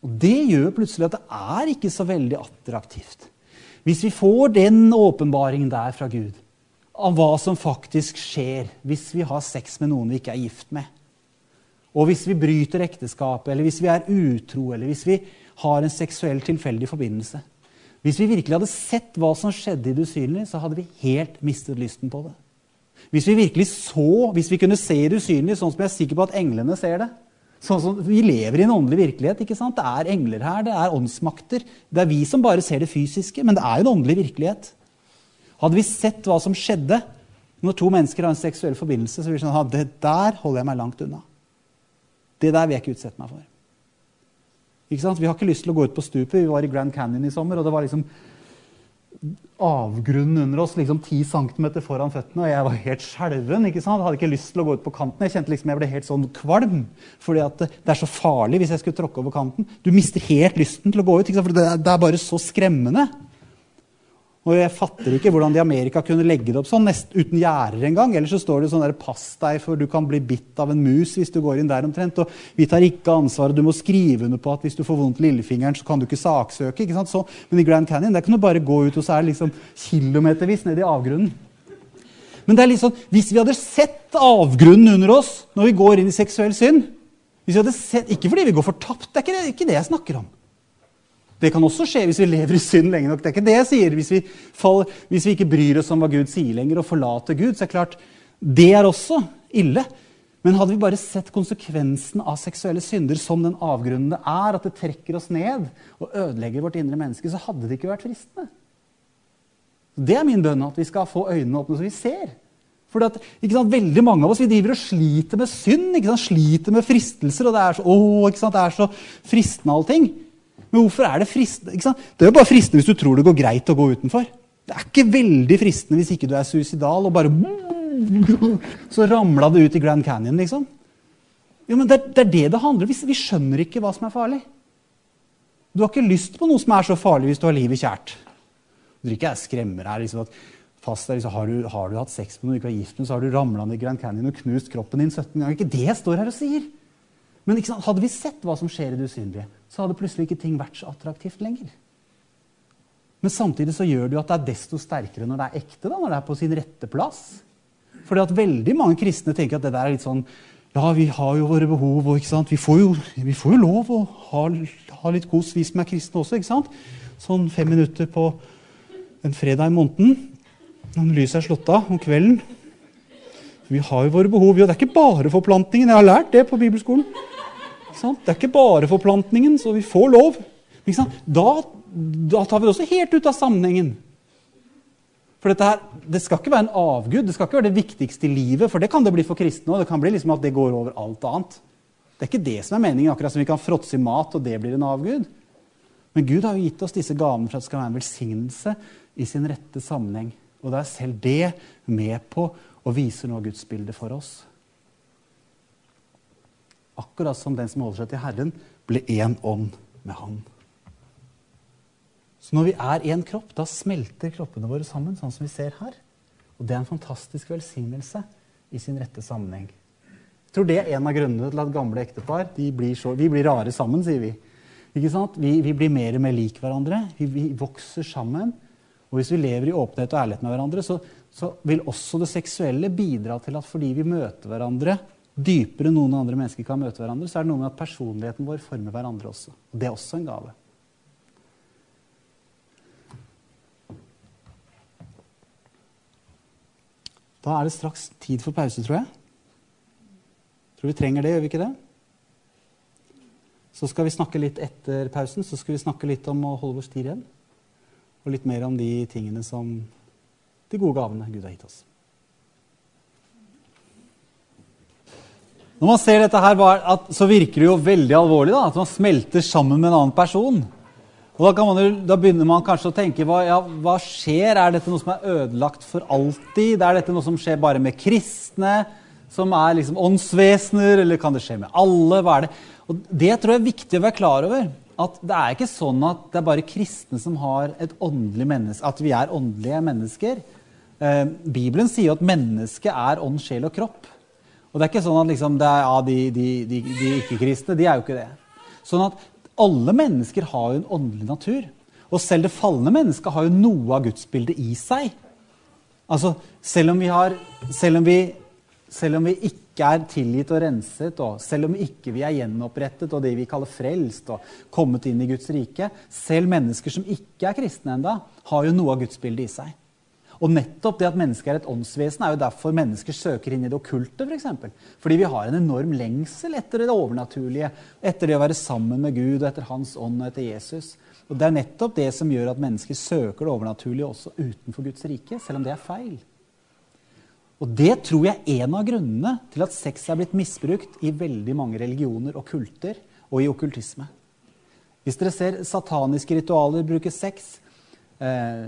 Og Det gjør plutselig at det er ikke så veldig attraktivt. Hvis vi får den åpenbaringen der fra Gud av hva som faktisk skjer hvis vi har sex med noen vi ikke er gift med, og hvis vi bryter ekteskapet, eller hvis vi er utro, eller hvis vi har en seksuell tilfeldig forbindelse Hvis vi virkelig hadde sett hva som skjedde i det usynlige, så hadde vi helt mistet lysten på det. Hvis vi virkelig så, hvis vi kunne se i det usynlige, sånn som jeg er sikker på at englene ser det, Sånn som Vi lever i en åndelig virkelighet. ikke sant? Det er engler her, det er åndsmakter. Det er vi som bare ser det fysiske, men det er jo en åndelig virkelighet. Hadde vi sett hva som skjedde når to mennesker har en seksuell forbindelse, så ville vi sånn, det der holder jeg meg langt unna. Det der vil jeg ikke utsette meg for. Vi har ikke lyst til å gå ut på stupet. Vi var i Grand Canyon i sommer, og det var liksom avgrunnen under oss, liksom 10 cm foran føttene. Og jeg var helt skjelven. ikke sant? Hadde ikke lyst til å gå ut på kanten. Jeg kjente liksom jeg ble helt sånn kvalm. fordi at det er så farlig hvis jeg skulle tråkke over kanten. Du mister helt lysten til å gå ut. ikke sant? For det er bare så skremmende. Og jeg fatter ikke hvordan de i Amerika kunne legge det opp sånn, nest, uten gjerder engang. Eller så står det sånn der 'pass deg, for du kan bli bitt av en mus' hvis du går inn der omtrent. Og vi tar ikke ansvaret. Du må skrive under på at hvis du får vondt lillefingeren, så kan du ikke saksøke. ikke sant? Så, men i Grand Canyon der kan du bare gå ut, og så er det liksom kilometervis ned i avgrunnen. Men det er litt sånn, hvis vi hadde sett avgrunnen under oss når vi går inn i seksuell synd hvis vi hadde sett, Ikke fordi vi går fortapt, det er ikke det, ikke det jeg snakker om. Det kan også skje hvis vi lever i synd lenge nok. Det er ikke det jeg sier. Hvis vi, faller, hvis vi ikke bryr oss om hva Gud sier lenger, og forlater Gud, så er det klart det er også ille. Men hadde vi bare sett konsekvensen av seksuelle synder som den avgrunnen det er, at det trekker oss ned og ødelegger vårt indre menneske, så hadde det ikke vært fristende. Det er min bønn, at vi skal få øynene åpne så vi ser. For at, sant, veldig mange av oss vi driver og sliter med synd, sliter med fristelser. og Det er så, å, det er så fristende allting. Men hvorfor er det fristende? Det er jo bare fristende hvis du tror det går greit å gå utenfor. Det er ikke veldig fristende hvis ikke du er suicidal og bare Så ramla det ut i Grand Canyon, liksom. Jo, men det, det er det det handler om. Vi, skjønner ikke hva som er farlig. Du har ikke lyst på noe som er så farlig hvis du har livet kjært. Du tror ikke jeg skremmer her. liksom at fast der, liksom, har, du, har, du, hatt sex med noen du ikke er gift med, så har du ramla ned i Grand Canyon og knust kroppen din 17 ganger. Ikke det jeg står her og sier. Men hadde vi sett hva som skjer i det usynlige, så hadde plutselig ikke ting vært så attraktivt lenger. Men samtidig så gjør det jo at det er desto sterkere når det er ekte, da, når det er på sin rette plass. Fordi at veldig mange kristne tenker at det der er litt sånn Ja, vi har jo våre behov, og vi får jo, vi får jo lov å ha, ha, litt kos, vi som er kristne også. ikke sant? Sånn fem minutter på en fredag i måneden når lyset er slått av om kvelden. Vi har jo våre behov. Og det er ikke bare forplantningen. Jeg har lært det på bibelskolen. Det er ikke bare forplantningen, så vi får lov. Da, da, tar vi det også helt ut av sammenhengen. For her, Det skal ikke være en avgud, det skal ikke være det viktigste i livet. For det kan det bli for kristne òg. Det kan bli liksom at det går over alt annet. Det er ikke det som er meningen, akkurat som vi kan fråtse i mat, og det blir en avgud. Men Gud har jo gitt oss disse gavene for at det skal være en velsignelse i sin rette sammenheng. Og da er selv det med på å viser noe av Guds bilde for oss. Akkurat som den som holder seg til Herren, ble én ånd med Han. Så når vi er én kropp, da smelter kroppene våre sammen, sånn som vi ser her. Og det er en fantastisk velsignelse i sin rette sammenheng. Jeg tror det er en av grunnene til at gamle ektepar blir så, vi blir rare sammen, sier vi. Ikke sant? Vi, vi blir mer og mer lik hverandre. Vi, vi vokser sammen. Og hvis vi lever i åpenhet og ærlighet med hverandre, så, så, vil også det seksuelle bidra til at fordi vi møter hverandre dypere enn noen andre mennesker kan møte hverandre, så er det noe med at personligheten vår former hverandre også. Og det er også en gave. Da er det straks tid for pause, tror jeg. Tror vi trenger det, gjør vi ikke det? Så skal vi snakke litt etter pausen så skal vi snakke litt om å holde vår styr igjen og litt mer om de tingene som de gode gavene Gud har gitt oss. Når man ser dette her, så virker det jo veldig alvorlig. da, At man smelter sammen med en annen person. Og Da, man, da begynner man kanskje å tenke hva, ja, hva skjer? Er dette noe som er ødelagt for alltid? Er dette noe som skjer bare med kristne? Som er liksom åndsvesener? Eller kan det skje med alle? Hva er det? Og Det tror jeg er viktig å være klar over at det er ikke sånn at det er bare kristne som har et åndelig menneske, at vi er åndelige mennesker. Eh, Bibelen sier jo at mennesket er ånd, sjel og kropp. Og det er ikke sånn at liksom, er, ja, de, de, de, de ikke-kristne de er jo ikke det. Sånn at alle mennesker har jo en åndelig natur. Og selv det falne mennesket har jo noe av gudsbildet i seg. Altså, selv om vi, har, selv om vi, selv om vi ikke er tilgitt og renset, og selv om ikke vi er gjenopprettet og det vi kaller frelst og kommet inn i Guds rike, selv mennesker som ikke er kristne enda, har jo noe av gudsbildet i seg. Og nettopp det at mennesket er et åndsvesen, er jo derfor mennesker søker inn i det okkulte. For eksempel. Fordi vi har en enorm lengsel etter det overnaturlige, etter det å være sammen med Gud og etter Hans ånd og etter Jesus. Og Det er nettopp det som gjør at mennesker søker det overnaturlige også utenfor Guds rike, selv om det er feil. Og det tror jeg er en av grunnene til at sex er blitt misbrukt i veldig mange religioner og kulter og i okkultisme. Hvis dere ser sataniske ritualer bruke sex, eh,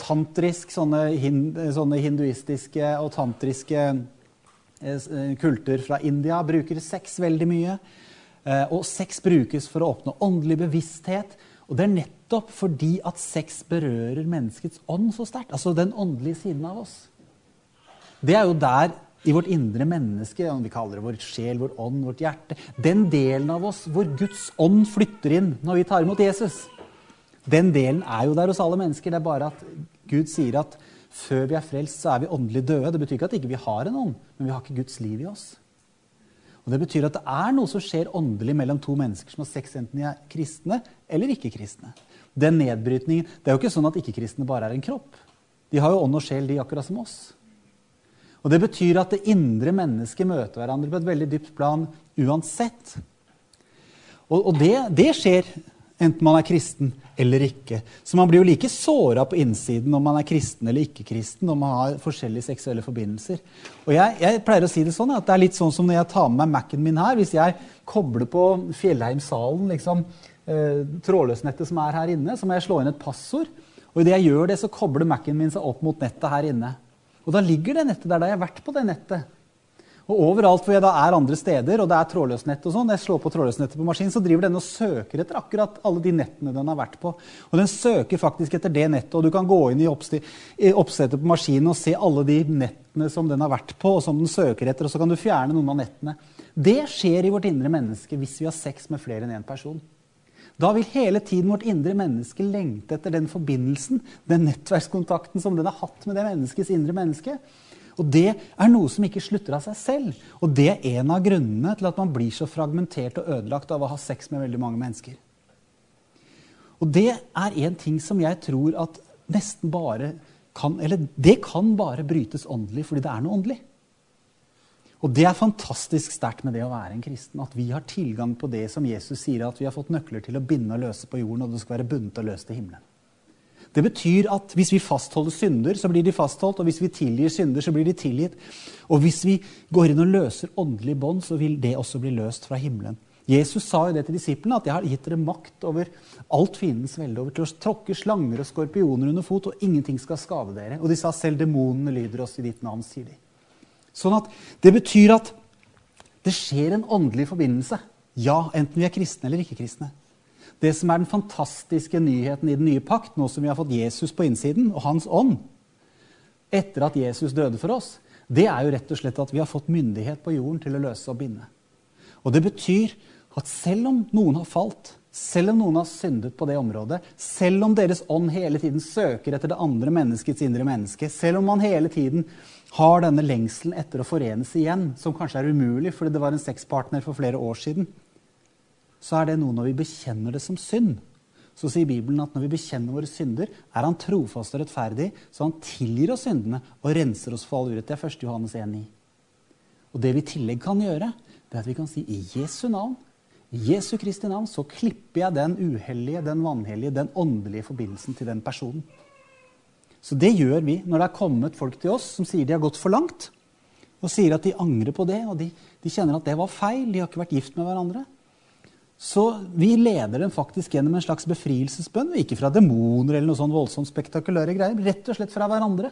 tantrisk, sånne, hind, sånne, hinduistiske og tantriske eh, kulter fra India bruker sex veldig mye. Eh, og sex brukes for å oppnå åndelig bevissthet. Og det er nettopp fordi at sex berører menneskets ånd så sterkt. Altså den åndelige siden av oss. Det er jo der i vårt indre menneske, om vi kaller det vår sjel, vår ånd, vårt hjerte Den delen av oss hvor Guds ånd flytter inn når vi tar imot Jesus. Den delen er jo der hos alle mennesker. Det er bare at Gud sier at før vi er frelst, så er vi åndelig døde. Det betyr ikke at ikke vi ikke har en ånd, men vi har ikke Guds liv i oss. Og Det betyr at det er noe som skjer åndelig mellom to mennesker som har sex, enten de er kristne eller ikke-kristne. Den nedbrytningen, Det er jo ikke sånn at ikke-kristne bare er en kropp. De har jo ånd og sjel, de akkurat som oss. Og Det betyr at det indre mennesket møter hverandre på et veldig dypt plan uansett. Og, og det, det, skjer enten man er kristen eller ikke. Så man blir jo like såra på innsiden om man er kristen eller ikke-kristen, om man har forskjellige seksuelle forbindelser. Og jeg, jeg, pleier å si det sånn at det er litt sånn som når jeg tar med meg Mac-en min her. Hvis jeg kobler på Fjellheimsalen liksom, eh, trådløsnettet som er her inne, så må jeg slå inn et passord. Og idet jeg gjør det, så kobler Mac-en min seg opp mot nettet her inne. Og da ligger det nettet der. Da jeg har vært på det nettet. Og overalt hvor jeg da er andre steder, og det er trådløsnett og sånn, jeg slår på trådløsnettet på maskinen, så driver den og søker etter akkurat alle de nettene den har vært på. Og den søker faktisk etter det nettet, og du kan gå inn i, oppsettet på maskinen og se alle de nettene som den har vært på, og som den søker etter, og så kan du fjerne noen av nettene. Det skjer i vårt indre menneske hvis vi har sex med flere enn én person. Da vil hele tiden vårt indre menneske lengte etter den forbindelsen, den nettverkskontakten som den har hatt med det menneskets indre menneske. Og det er noe som ikke slutter av seg selv. Og det er en av grunnene til at man blir så fragmentert og ødelagt av å ha sex med veldig mange mennesker. Og det er en ting som jeg tror at nesten bare kan Eller det kan bare brytes åndelig fordi det er noe åndelig. Og det er fantastisk sterkt med det å være en kristen. At vi har tilgang på det som Jesus sier, at vi har fått nøkler til å binde og løse på jorden, og det skal være bundet og løst i himmelen. Det betyr at hvis vi fastholder synder, så blir de fastholdt. Og hvis vi tilgir synder, så blir de tilgitt. Og hvis vi går inn og løser åndelig bånd, så vil det også bli løst fra himmelen. Jesus sa jo det til disiplene, at jeg har gitt dere makt over alt fiendens velde, over til å tråkke slanger og skorpioner under fot, og ingenting skal skade dere. Og de sa selv demonene lyder oss i ditt navn, sier de. Sånn at det betyr at det skjer en åndelig forbindelse. Ja, enten vi er kristne eller ikke kristne. Det som er den fantastiske nyheten i den nye pakt, nå som vi har fått Jesus på innsiden og Hans ånd, etter at Jesus døde for oss, det er jo rett og slett at vi har fått myndighet på jorden til å løse og binde. Og det betyr at selv om noen har falt, selv om noen har syndet på det området, selv om deres ånd hele tiden søker etter det andre menneskets indre menneske, selv om man hele tiden har denne lengselen etter å forenes igjen, som kanskje er umulig fordi det var en sexpartner for flere år siden, så er det noe når vi bekjenner det som synd. Så sier Bibelen at når vi bekjenner våre synder, er Han trofast og rettferdig, så Han tilgir oss syndene og renser oss for all urett. Det er 1. Johannes 1,9. Og det vi i tillegg kan gjøre, det er at vi kan si i Jesu navn, i Jesu Kristi navn, så klipper jeg den uhellige, den vanhellige, den åndelige forbindelsen til den personen. Så det gjør vi når det er kommet folk til oss som sier de har gått for langt, og sier at de angrer på det, og de, de kjenner at det var feil, de har ikke vært gift med hverandre. Så vi leder dem faktisk gjennom en slags befrielsesbønn. Ikke fra demoner eller noe sånn voldsomt spektakulære greier. Rett og slett fra hverandre.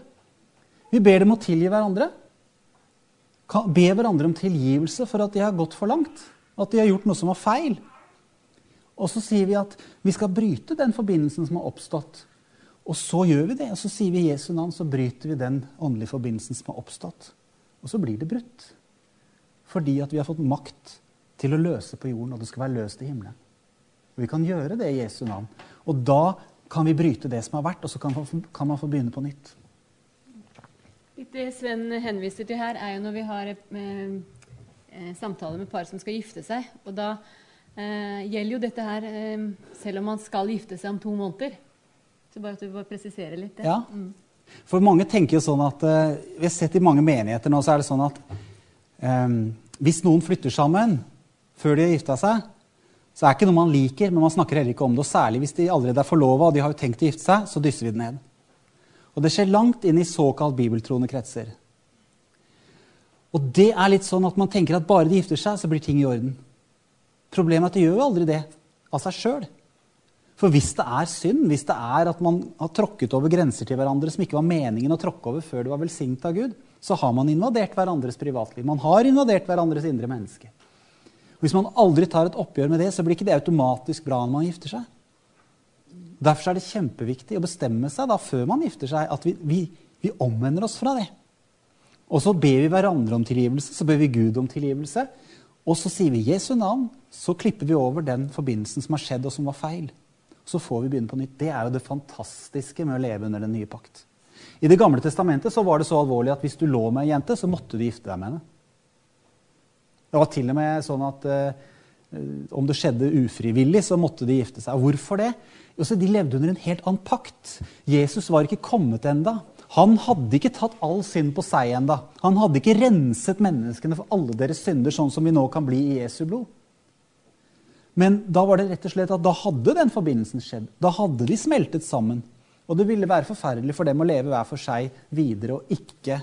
Vi ber dem å tilgi hverandre. Be hverandre om tilgivelse for at de har gått for langt. At de har gjort noe som var feil. Og så sier vi at vi skal bryte den forbindelsen som har oppstått. Og så gjør vi det. Og så sier vi i Jesu navn, så bryter vi den åndelige forbindelsen som har oppstått. Og så blir det brutt. Fordi at vi har fått makt til å løse på jorden, og det skal være løst i himmelen. Og Vi kan gjøre det i Jesu navn. Og da kan vi bryte det som har vært, og så kan man, kan man få begynne på nytt. Det Sven henviser til her, er jo når vi har eh, eh, samtaler med par som skal gifte seg. Og da eh, gjelder jo dette her eh, selv om man skal gifte seg om to måneder. Så bare at du bare presiserer litt det. Ja. Mm. For mange tenker jo sånn at eh, Vi har sett i mange menigheter nå, så er det sånn at eh, hvis noen flytter sammen, før de har gifta seg, så er det ikke noe man liker, men man snakker heller ikke om det. Og særlig hvis de allerede er forlova og de har jo tenkt å gifte seg, så dysser vi det ned. Og det skjer langt inn i såkalt bibeltroende kretser. Og det er litt sånn at man tenker at bare de gifter seg, så blir ting i orden. Problemet er at de gjør jo aldri det av seg sjøl. For hvis det er synd, hvis det er at man har tråkket over grenser til hverandre som ikke var meningen å tråkke over før det var velsignet av Gud, så har man invadert hverandres privatliv. Man har invadert hverandres indre menneske. Hvis man aldri tar et oppgjør med det, så blir ikke det automatisk bra når man gifter seg. Derfor er det kjempeviktig å bestemme seg da, før man gifter seg, at vi, vi, vi omvender oss fra det. Og så ber vi hverandre om tilgivelse, så ber vi Gud om tilgivelse. Og så sier vi Jesu navn, så klipper vi over den forbindelsen som har skjedd, og som var feil. Så får vi begynne på nytt. Det er jo det fantastiske med å leve under den nye pakt. I Det gamle testamentet så var det så alvorlig at hvis du lå med ei jente, så måtte du gifte deg med henne. Det var til og med sånn at eh, om det skjedde ufrivillig, så måtte de gifte seg. Hvorfor det? Også, de levde under en helt annen pakt. Jesus var ikke kommet enda. Han hadde ikke tatt all synd på seg enda. Han hadde ikke renset menneskene for alle deres synder, sånn som vi nå kan bli i Jesu blod. Men da var det rett og slett at da hadde den forbindelsen skjedd. Da hadde de smeltet sammen. Og det ville være forferdelig for dem å leve hver for seg videre og ikke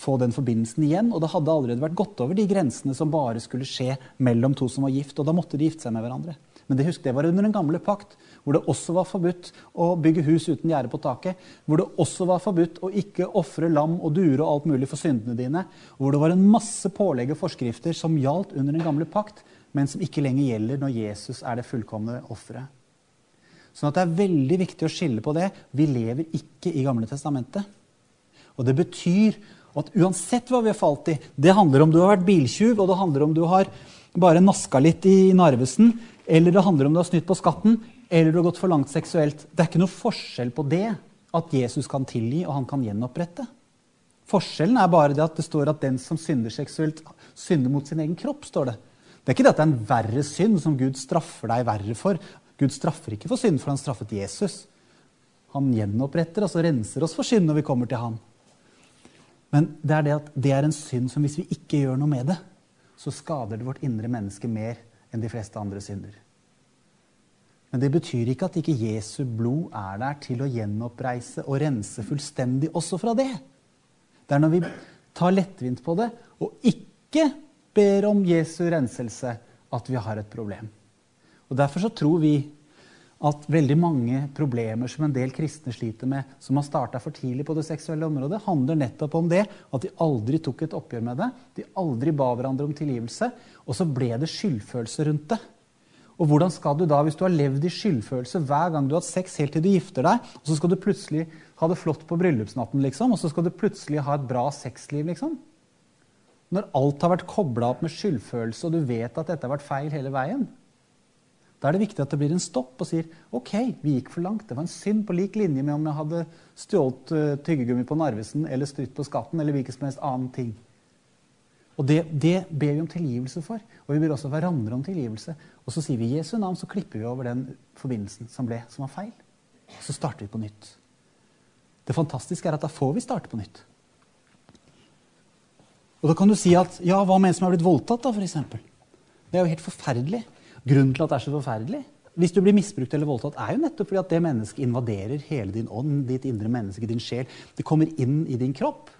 få den forbindelsen igjen. Og det hadde allerede vært gått over de grensene som bare skulle skje mellom to som var gift. Og da måtte de gifte seg med hverandre. Men det, husk, det var under den gamle pakt, hvor det også var forbudt å bygge hus uten gjerde på taket. Hvor det også var forbudt å ikke ofre lam og duer og alt mulig for syndene dine. Hvor det var en masse pålegg og forskrifter som gjaldt under den gamle pakt, men som ikke lenger gjelder når Jesus er det fullkomne offeret. Sånn at det er veldig viktig å skille på det. Vi lever ikke i Gamle testamentet. Og det betyr at uansett hva vi har falt i Det handler om du har vært biltjuv, og det handler om du har bare naska litt i Narvesen, eller det handler om du har snytt på skatten, eller du har gått for langt seksuelt. Det er ikke noe forskjell på det at Jesus kan tilgi, og han kan gjenopprette. Forskjellen er bare det at det står at den som synder seksuelt, synder mot sin egen kropp. står Det Det er ikke det at det er en verre synd som Gud straffer deg verre for. Gud straffer ikke for synd, for han straffet Jesus. Han gjenoppretter oss og renser oss for synd når vi kommer til han. Men det er det at det er en synd som hvis vi ikke gjør noe med det, så skader det vårt indre menneske mer enn de fleste andre synder. Men det betyr ikke at ikke Jesu blod er der til å gjenoppreise og rense fullstendig også fra det. Det er når vi tar lettvint på det og ikke ber om Jesu renselse, at vi har et problem. Og Derfor så tror vi at veldig mange problemer som en del kristne sliter med, som har starta for tidlig på det seksuelle området, handler nettopp om det at de aldri tok et oppgjør med det. De aldri ba hverandre om tilgivelse. Og så ble det skyldfølelse rundt det. Og hvordan skal du da, hvis du har levd i skyldfølelse hver gang du har hatt sex helt til du gifter deg, og så skal du plutselig ha det flott på bryllupsnatten, liksom, og så skal du plutselig ha et bra sexliv, liksom? Når alt har vært kobla opp med skyldfølelse, og du vet at dette har vært feil hele veien, da er det viktig at det blir en stopp og sier OK, vi gikk for langt. Det var en synd på lik linje med om jeg hadde stjålet uh, tyggegummi på Narvesen eller strytt på skatten eller hvilken som helst annen ting. Og det, det, ber vi om tilgivelse for. Og vi ber også hverandre om tilgivelse. Og så sier vi Jesu navn, så klipper vi over den forbindelsen som ble, som var feil. Så starter vi på nytt. Det fantastiske er at da får vi starte på nytt. Og da kan du si at ja, hva med en som har blitt voldtatt, da, f.eks.? Det er jo helt forferdelig. Grunnen til at det er så forferdelig, hvis du blir misbrukt eller voldtatt, er jo nettopp fordi at det mennesket invaderer hele din ånd, ditt indre menneske, din sjel. Det kommer inn i din kropp.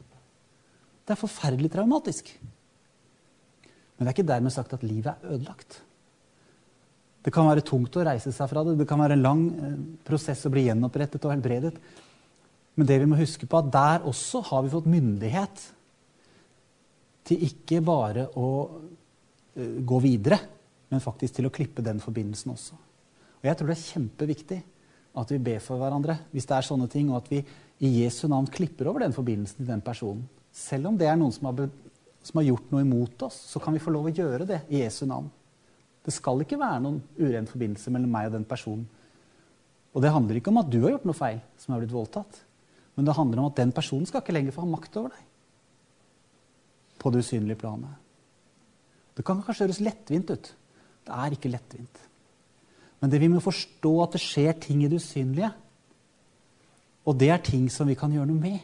Det er forferdelig traumatisk. Men det er ikke dermed sagt at livet er ødelagt. Det kan være tungt å reise seg fra det. Det kan være en lang eh, prosess å bli gjenopprettet og helbredet. Men det vi må huske på, at der også har vi fått myndighet til ikke bare å eh, gå videre, men faktisk til å klippe den forbindelsen også. Og Jeg tror det er kjempeviktig at vi ber for hverandre hvis det er sånne ting, og at vi i Jesu navn klipper over den forbindelsen til den personen. Selv om det er noen som har, som har gjort noe imot oss, så kan vi få lov å gjøre det i Jesu navn. Det skal ikke være noen uren forbindelse mellom meg og den personen. Og det handler ikke om at du har gjort noe feil, som har blitt voldtatt. Men det handler om at den personen skal ikke lenger få ha makt over deg. På det usynlige planet. Det kan kanskje høres lettvint ut. Det er ikke lettvint. Men det vi må forstå at det skjer ting i det usynlige. Og det er ting som vi kan gjøre noe med.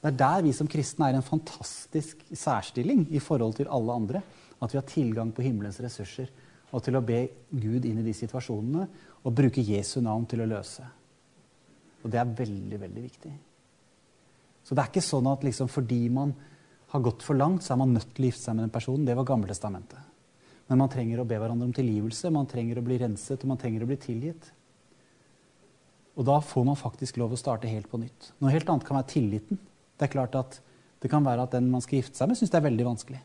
Det er der vi som kristne er en fantastisk særstilling i forhold til alle andre. At vi har tilgang på himmelens ressurser og til å be Gud inn i de situasjonene og bruke Jesu navn til å løse. Og det er veldig, veldig viktig. Så det er ikke sånn at liksom fordi man har gått for langt, så er man nødt til å gifte seg med den personen. Det var Gammeltestamentet. Men man trenger å be hverandre om tilgivelse, man trenger å bli renset og man trenger å bli tilgitt. Og da får man faktisk lov å starte helt på nytt. Noe helt annet kan være tilliten. Det er klart at det kan være at den man skal gifte seg med, syns det er veldig vanskelig.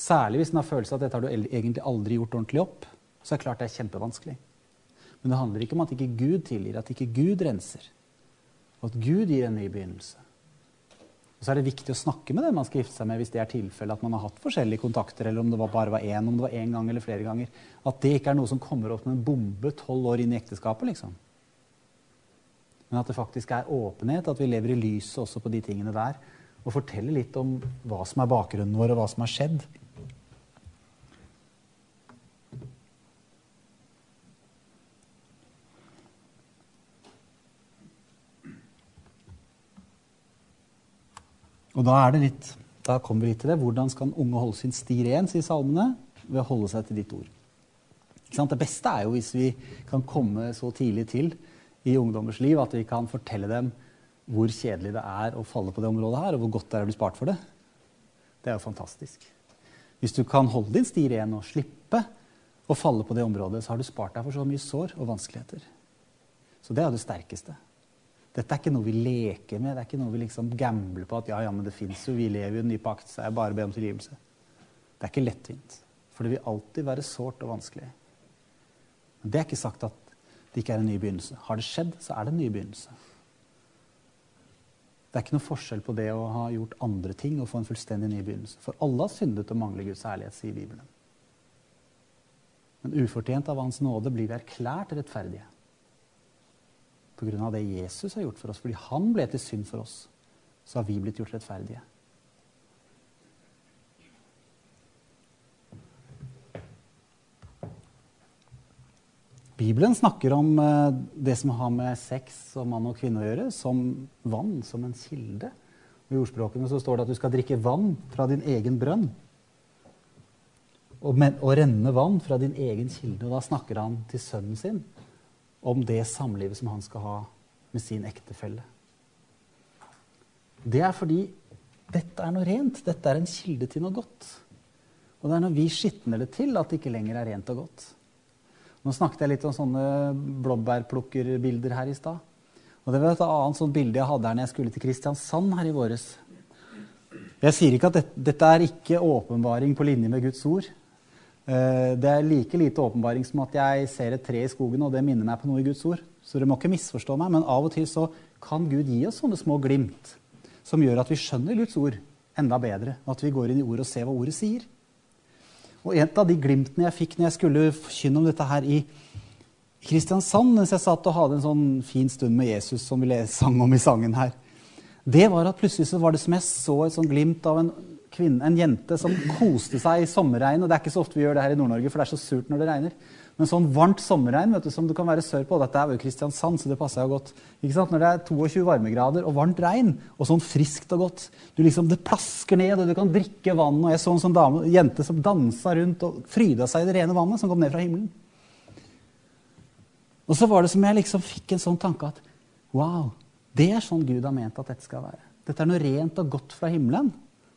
Særlig hvis den har følelse av at dette har du egentlig aldri gjort ordentlig opp. Så er det klart det er kjempevanskelig. Men det handler ikke om at ikke Gud tilgir, at ikke Gud renser. Og at Gud gir en ny begynnelse. Og så er det viktig å snakke med den man skal gifte seg med, hvis det er tilfellet at man har hatt forskjellige kontakter, eller om det bare var én, om det var én gang eller flere ganger. At det ikke er noe som kommer opp med en bombe tolv år inn i ekteskapet, liksom. Men at det faktisk er åpenhet, at vi lever i lyset også på de tingene der. Og forteller litt om hva som er bakgrunnen vår, og hva som har skjedd. Og da er det litt, da kommer vi litt til det. Hvordan skal unge holde sin sti ren, sier salmene, ved å holde seg til ditt ord. Det beste er jo hvis vi kan komme så tidlig til i ungdommers liv at vi kan fortelle dem hvor kjedelig det er å falle på det området her, og hvor godt det er å bli spart for det. Det er jo fantastisk. Hvis du kan holde din sti ren og slippe å falle på det området, så har du spart deg for så mye sår og vanskeligheter. Så det er det sterkeste. Dette er ikke noe vi leker med, det er ikke noe vi liksom gambler på at ja, ja, men det fins jo, vi lever jo i en ny pakt, så jeg bare ber om tilgivelse. Det er ikke lettvint. For det vil alltid være sårt og vanskelig. Men det er ikke sagt at det ikke er en ny begynnelse. Har det skjedd, så er det en ny begynnelse. Det er ikke noe forskjell på det å ha gjort andre ting og få en fullstendig ny begynnelse. For alle har syndet og mangler Guds ærlighet, sier Bibelen. Men ufortjent av Hans nåde blir vi erklært rettferdige. Av det Jesus har gjort for oss. Fordi han ble til synd for oss, så har vi blitt gjort rettferdige. Bibelen snakker om eh, det som har med sex og mann og kvinne å gjøre, som vann, som en kilde. I ordspråkene så står det at du skal drikke vann fra din egen brønn. Og, men, og renne vann fra din egen kilde. Og da snakker han til sønnen sin om det samlivet som han skal ha med sin ektefelle. Det er fordi dette er noe rent. Dette er en kilde til noe godt. Og det er når vi skitner det til, at det ikke lenger er rent og godt. Nå snakket jeg litt om sånne blåbærplukkerbilder her i stad. Og det var et annet sånt bilde jeg hadde her når jeg skulle til Kristiansand her i våres. Jeg sier ikke at dette, dette er ikke åpenbaring på linje med Guds ord. Eh, det er like lite åpenbaring som at jeg ser et tre i skogen, og det minner meg på noe i Guds ord. Så dere må ikke misforstå meg, men av og til så kan Gud gi oss sånne små glimt som gjør at vi skjønner Guds ord enda bedre, og at vi går inn i ordet og ser hva ordet sier. Og et av de glimtene jeg fikk når jeg skulle forkynne om dette her i Kristiansand, mens jeg satt og hadde en sånn fin stund med Jesus som vi sang om i sangen her, det var at plutselig så var det som jeg så et sånn glimt av en, kvinne, en jente som koste seg i sommerregn. Og det er ikke så ofte vi gjør det her i Nord-Norge, for det er så surt når det regner. Men sånn varmt sommerregn vet du, som det kan være sør på Dette er jo Kristiansand, så det passer jo godt. Ikke sant? Når det er 22 varmegrader og varmt regn, og sånn friskt og godt du liksom, Det plasker ned, og du kan drikke vann. Og jeg så en sånn dame, jente som dansa rundt og fryda seg i det rene vannet som kom ned fra himmelen. Og så var det som jeg liksom fikk en sånn tanke at wow, det er sånn Gud har ment at dette skal være. Dette er noe rent og godt fra himmelen.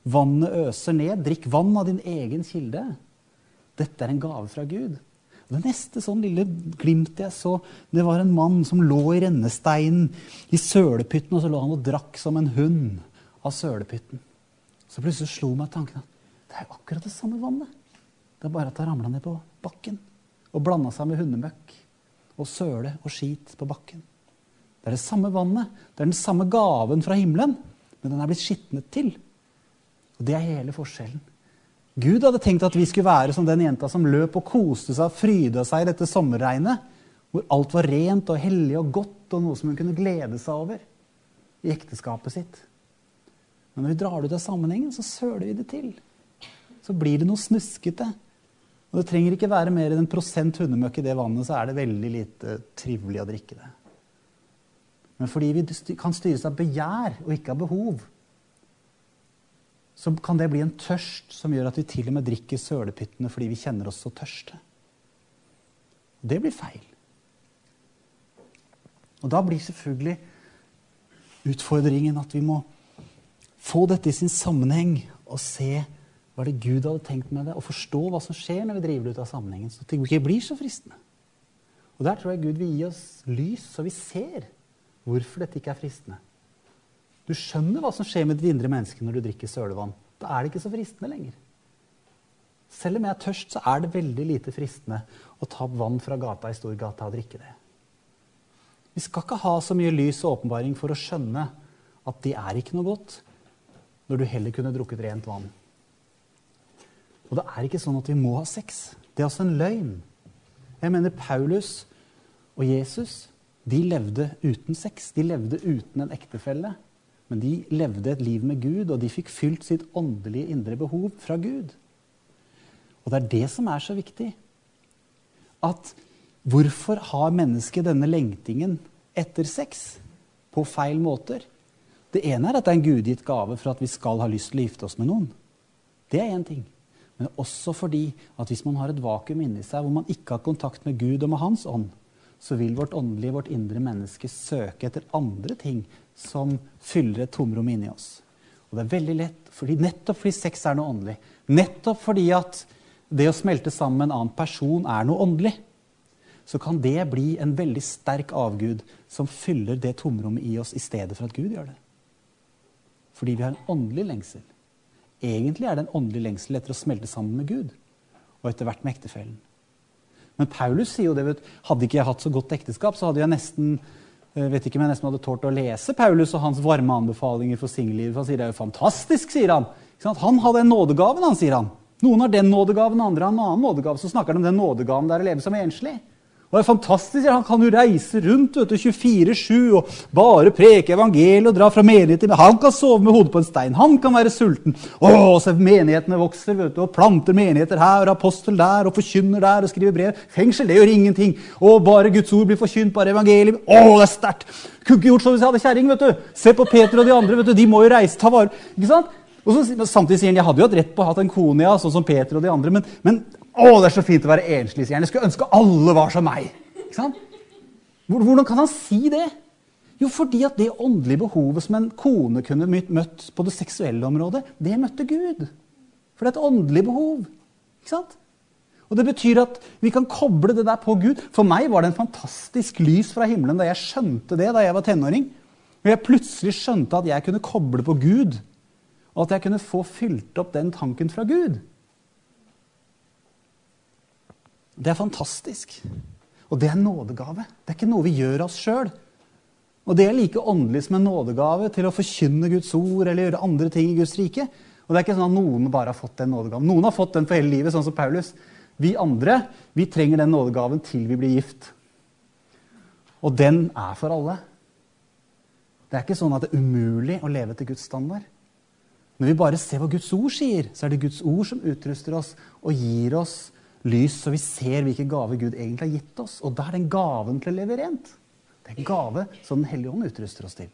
Vannet øser ned. Drikk vann av din egen kilde. Dette er en gave fra Gud. Det neste sånn lille glimtet jeg så, det var en mann som lå i rennesteinen i sølepytten, og så lå han og drakk som en hund av sølepytten. Så plutselig slo meg tanken at det er jo akkurat det samme vannet. Det er bare at det ramla ned på bakken og blanda seg med hundemøkk og søle og skit på bakken. Det er det samme vannet, det er den samme gaven fra himmelen, men den er blitt skitnet til. Det er hele forskjellen. Gud hadde tenkt at vi skulle være som den jenta som løp og koste seg og fryda seg i dette sommerregnet, hvor alt var rent og hellig og godt og noe som hun kunne glede seg over i ekteskapet sitt. Men når vi drar det ut av sammenhengen, så søler vi det til. Så blir det noe snuskete. Og det trenger ikke være mer enn en prosent hundemøkk i det vannet, så er det veldig lite trivelig å drikke det. Men fordi vi kan styres av begjær og ikke av behov, så kan det bli en tørst som gjør at vi til og med drikker sølepyttene fordi vi kjenner oss så tørste. Det blir feil. Og da blir selvfølgelig utfordringen at vi må få dette i sin sammenheng og se hva det Gud hadde tenkt med det, og forstå hva som skjer når vi driver det ut av sammenhengen, så det ikke blir så fristende. Og Der tror jeg Gud vil gi oss lys, så vi ser hvorfor dette ikke er fristende. Du skjønner hva som skjer med ditt indre menneske når du drikker sølevann. Da er det ikke så fristende lenger. Selv om jeg er tørst, så er det veldig lite fristende å ta vann fra gata i Storgata og drikke det. Vi skal ikke ha så mye lys og åpenbaring for å skjønne at det er ikke noe godt, når du heller kunne drukket rent vann. Og det er ikke sånn at vi må ha sex. Det er også en løgn. Jeg mener Paulus og Jesus de levde uten sex. De levde uten en ektefelle. Men de levde et liv med Gud, og de fikk fylt sitt åndelige indre behov fra Gud. Og det er det som er så viktig. At hvorfor har mennesket denne lengtingen etter sex på feil måter? Det ene er at det er en gudgitt gave for at vi skal ha lyst til å gifte oss med noen. Det er én ting. Men også fordi at hvis man har et vakuum inni seg hvor man ikke har kontakt med Gud og med Hans ånd, så vil vårt åndelige, vårt indre menneske søke etter andre ting som fyller et tomrom inni oss. Og det er veldig lett, fordi, nettopp fordi sex er noe åndelig, nettopp fordi at det å smelte sammen med en annen person er noe åndelig, så kan det bli en veldig sterk avgud som fyller det tomrommet i oss i stedet for at Gud gjør det. Fordi vi har en åndelig lengsel. Egentlig er det en åndelig lengsel etter å smelte sammen med Gud, og etter hvert med ektefellen. Men Paulus sier jo det, hadde ikke jeg hatt så godt ekteskap, så hadde jeg nesten jeg vet ikke om jeg nesten hadde tålt å lese Paulus og hans varme anbefalinger for singellivet. Han sier det er jo fantastisk, sier han. Han hadde en nådegaven, sier han. Noen har den nådegaven, andre har en annen nådegave. Så snakker han om den nådegaven der å leve som enslig. Det er fantastisk, Han kan jo reise rundt 24-7 og bare preke evangeliet og dra fra menighet Han kan sove med hodet på en stein. Han kan være sulten. Å, så menighetene vokser vet du, og planter menigheter her og apostel der og forkynner der og skriver brev. Fengsel det gjør ingenting. Og bare Guds ord blir forkynt, bare evangeliet. Å, det er sterkt! Kunne ikke gjort som hvis jeg hadde kjerring. vet du. Se på Peter og de andre. vet du, De må jo reise, ta vare Ikke sant? Og så, Samtidig sier han jeg hadde jo hatt rett på å ha en kone, ja, sånn som Peter og de andre. men, men å, det er så fint å være enslig, sier han. Jeg skulle ønske alle var som meg. Ikke sant? Hvordan kan han si det? Jo, fordi at det åndelige behovet som en kone kunne møtt på det seksuelle området, det møtte Gud. For det er et åndelig behov. Ikke sant? Og Det betyr at vi kan koble det der på Gud. For meg var det en fantastisk lys fra himmelen da jeg skjønte det da jeg var tenåring. Og jeg plutselig skjønte at jeg kunne koble på Gud, og at jeg kunne få fylt opp den tanken fra Gud. Det er fantastisk. Og det er nådegave. Det er ikke noe vi gjør oss sjøl. Og det er like åndelig som en nådegave til å forkynne Guds ord eller gjøre andre ting i Guds rike. Og det er ikke sånn at noen bare har fått den nådegaven. Noen har fått den for hele livet, sånn som Paulus. Vi andre vi trenger den nådegaven til vi blir gift. Og den er for alle. Det er ikke sånn at det er umulig å leve til Guds standard. Når vi bare ser hva Guds ord sier, så er det Guds ord som utruster oss og gir oss lys, så vi ser hvilke gaver Gud egentlig har gitt oss. Og da er den gaven til å leve rent. Det er en gave som Den hellige ånd utruster oss til.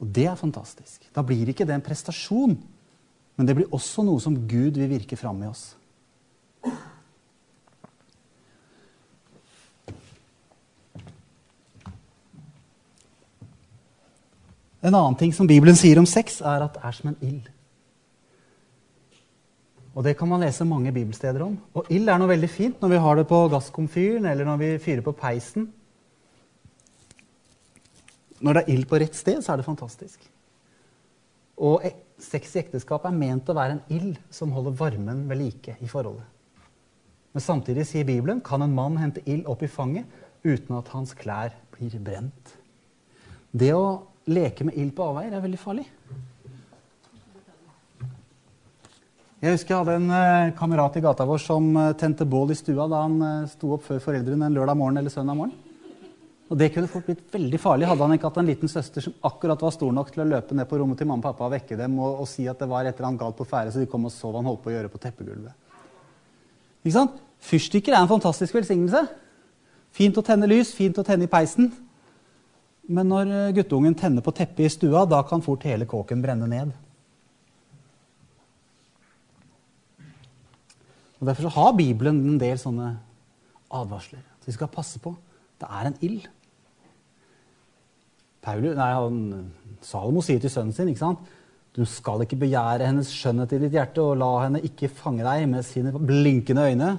Og det er fantastisk. Da blir ikke det en prestasjon, men det blir også noe som Gud vil virke fram i oss. En annen ting som Bibelen sier om sex, er at det er som en ild. Og det kan man lese mange bibelsteder om. Og ild er noe veldig fint når vi har det på gasskomfyren eller når vi fyrer på peisen. Når det er ild på rett sted, så er det fantastisk. Og sex i ekteskap er ment å være en ild som holder varmen ved like i forholdet. Men samtidig sier Bibelen kan en mann hente ild opp i fanget uten at hans klær blir brent. Det å leke med ild på avveier er veldig farlig. Jeg husker jeg hadde en uh, kamerat i gata vår som uh, tente bål i stua da han uh, sto opp før foreldrene en lørdag morgen eller søndag morgen. Og Det kunne fort blitt veldig farlig hadde han ikke hatt en liten søster som akkurat var stor nok til å løpe ned på rommet til mamma og pappa og vekke dem og, og si at det var et eller annet galt på ferde, så de kom og så hva han holdt på å gjøre på teppegulvet. Ikke sant? Fyrstikker er en fantastisk velsignelse. Fint å tenne lys, fint å tenne i peisen. Men når guttungen tenner på teppet i stua, da kan fort hele kåken brenne ned. Og Derfor så har Bibelen en del sånne advarsler. Så vi skal passe på. Det er en ild. Salomo sier til sønnen sin ikke sant? du skal ikke begjære hennes skjønnhet i ditt hjerte, og la henne ikke fange deg med sine blinkende øyne.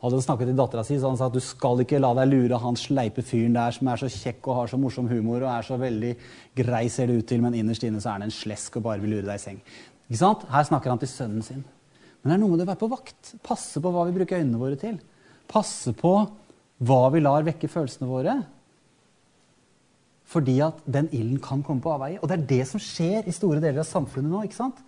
Hadde han snakket til dattera si, så han sa at du skal ikke la deg lure han sleipe fyren der som er så kjekk og har så morsom humor og er så veldig grei, ser det ut til, men innerst inne så er han en slesk og bare vil lure deg i seng. Ikke sant? Her snakker han til sønnen sin. Men det er noe med å være på vakt. Passe på hva vi bruker øynene våre til. Passe på hva vi lar vekke følelsene våre. Fordi at den ilden kan komme på avveie. Og det er det som skjer i store deler av samfunnet nå. ikke sant?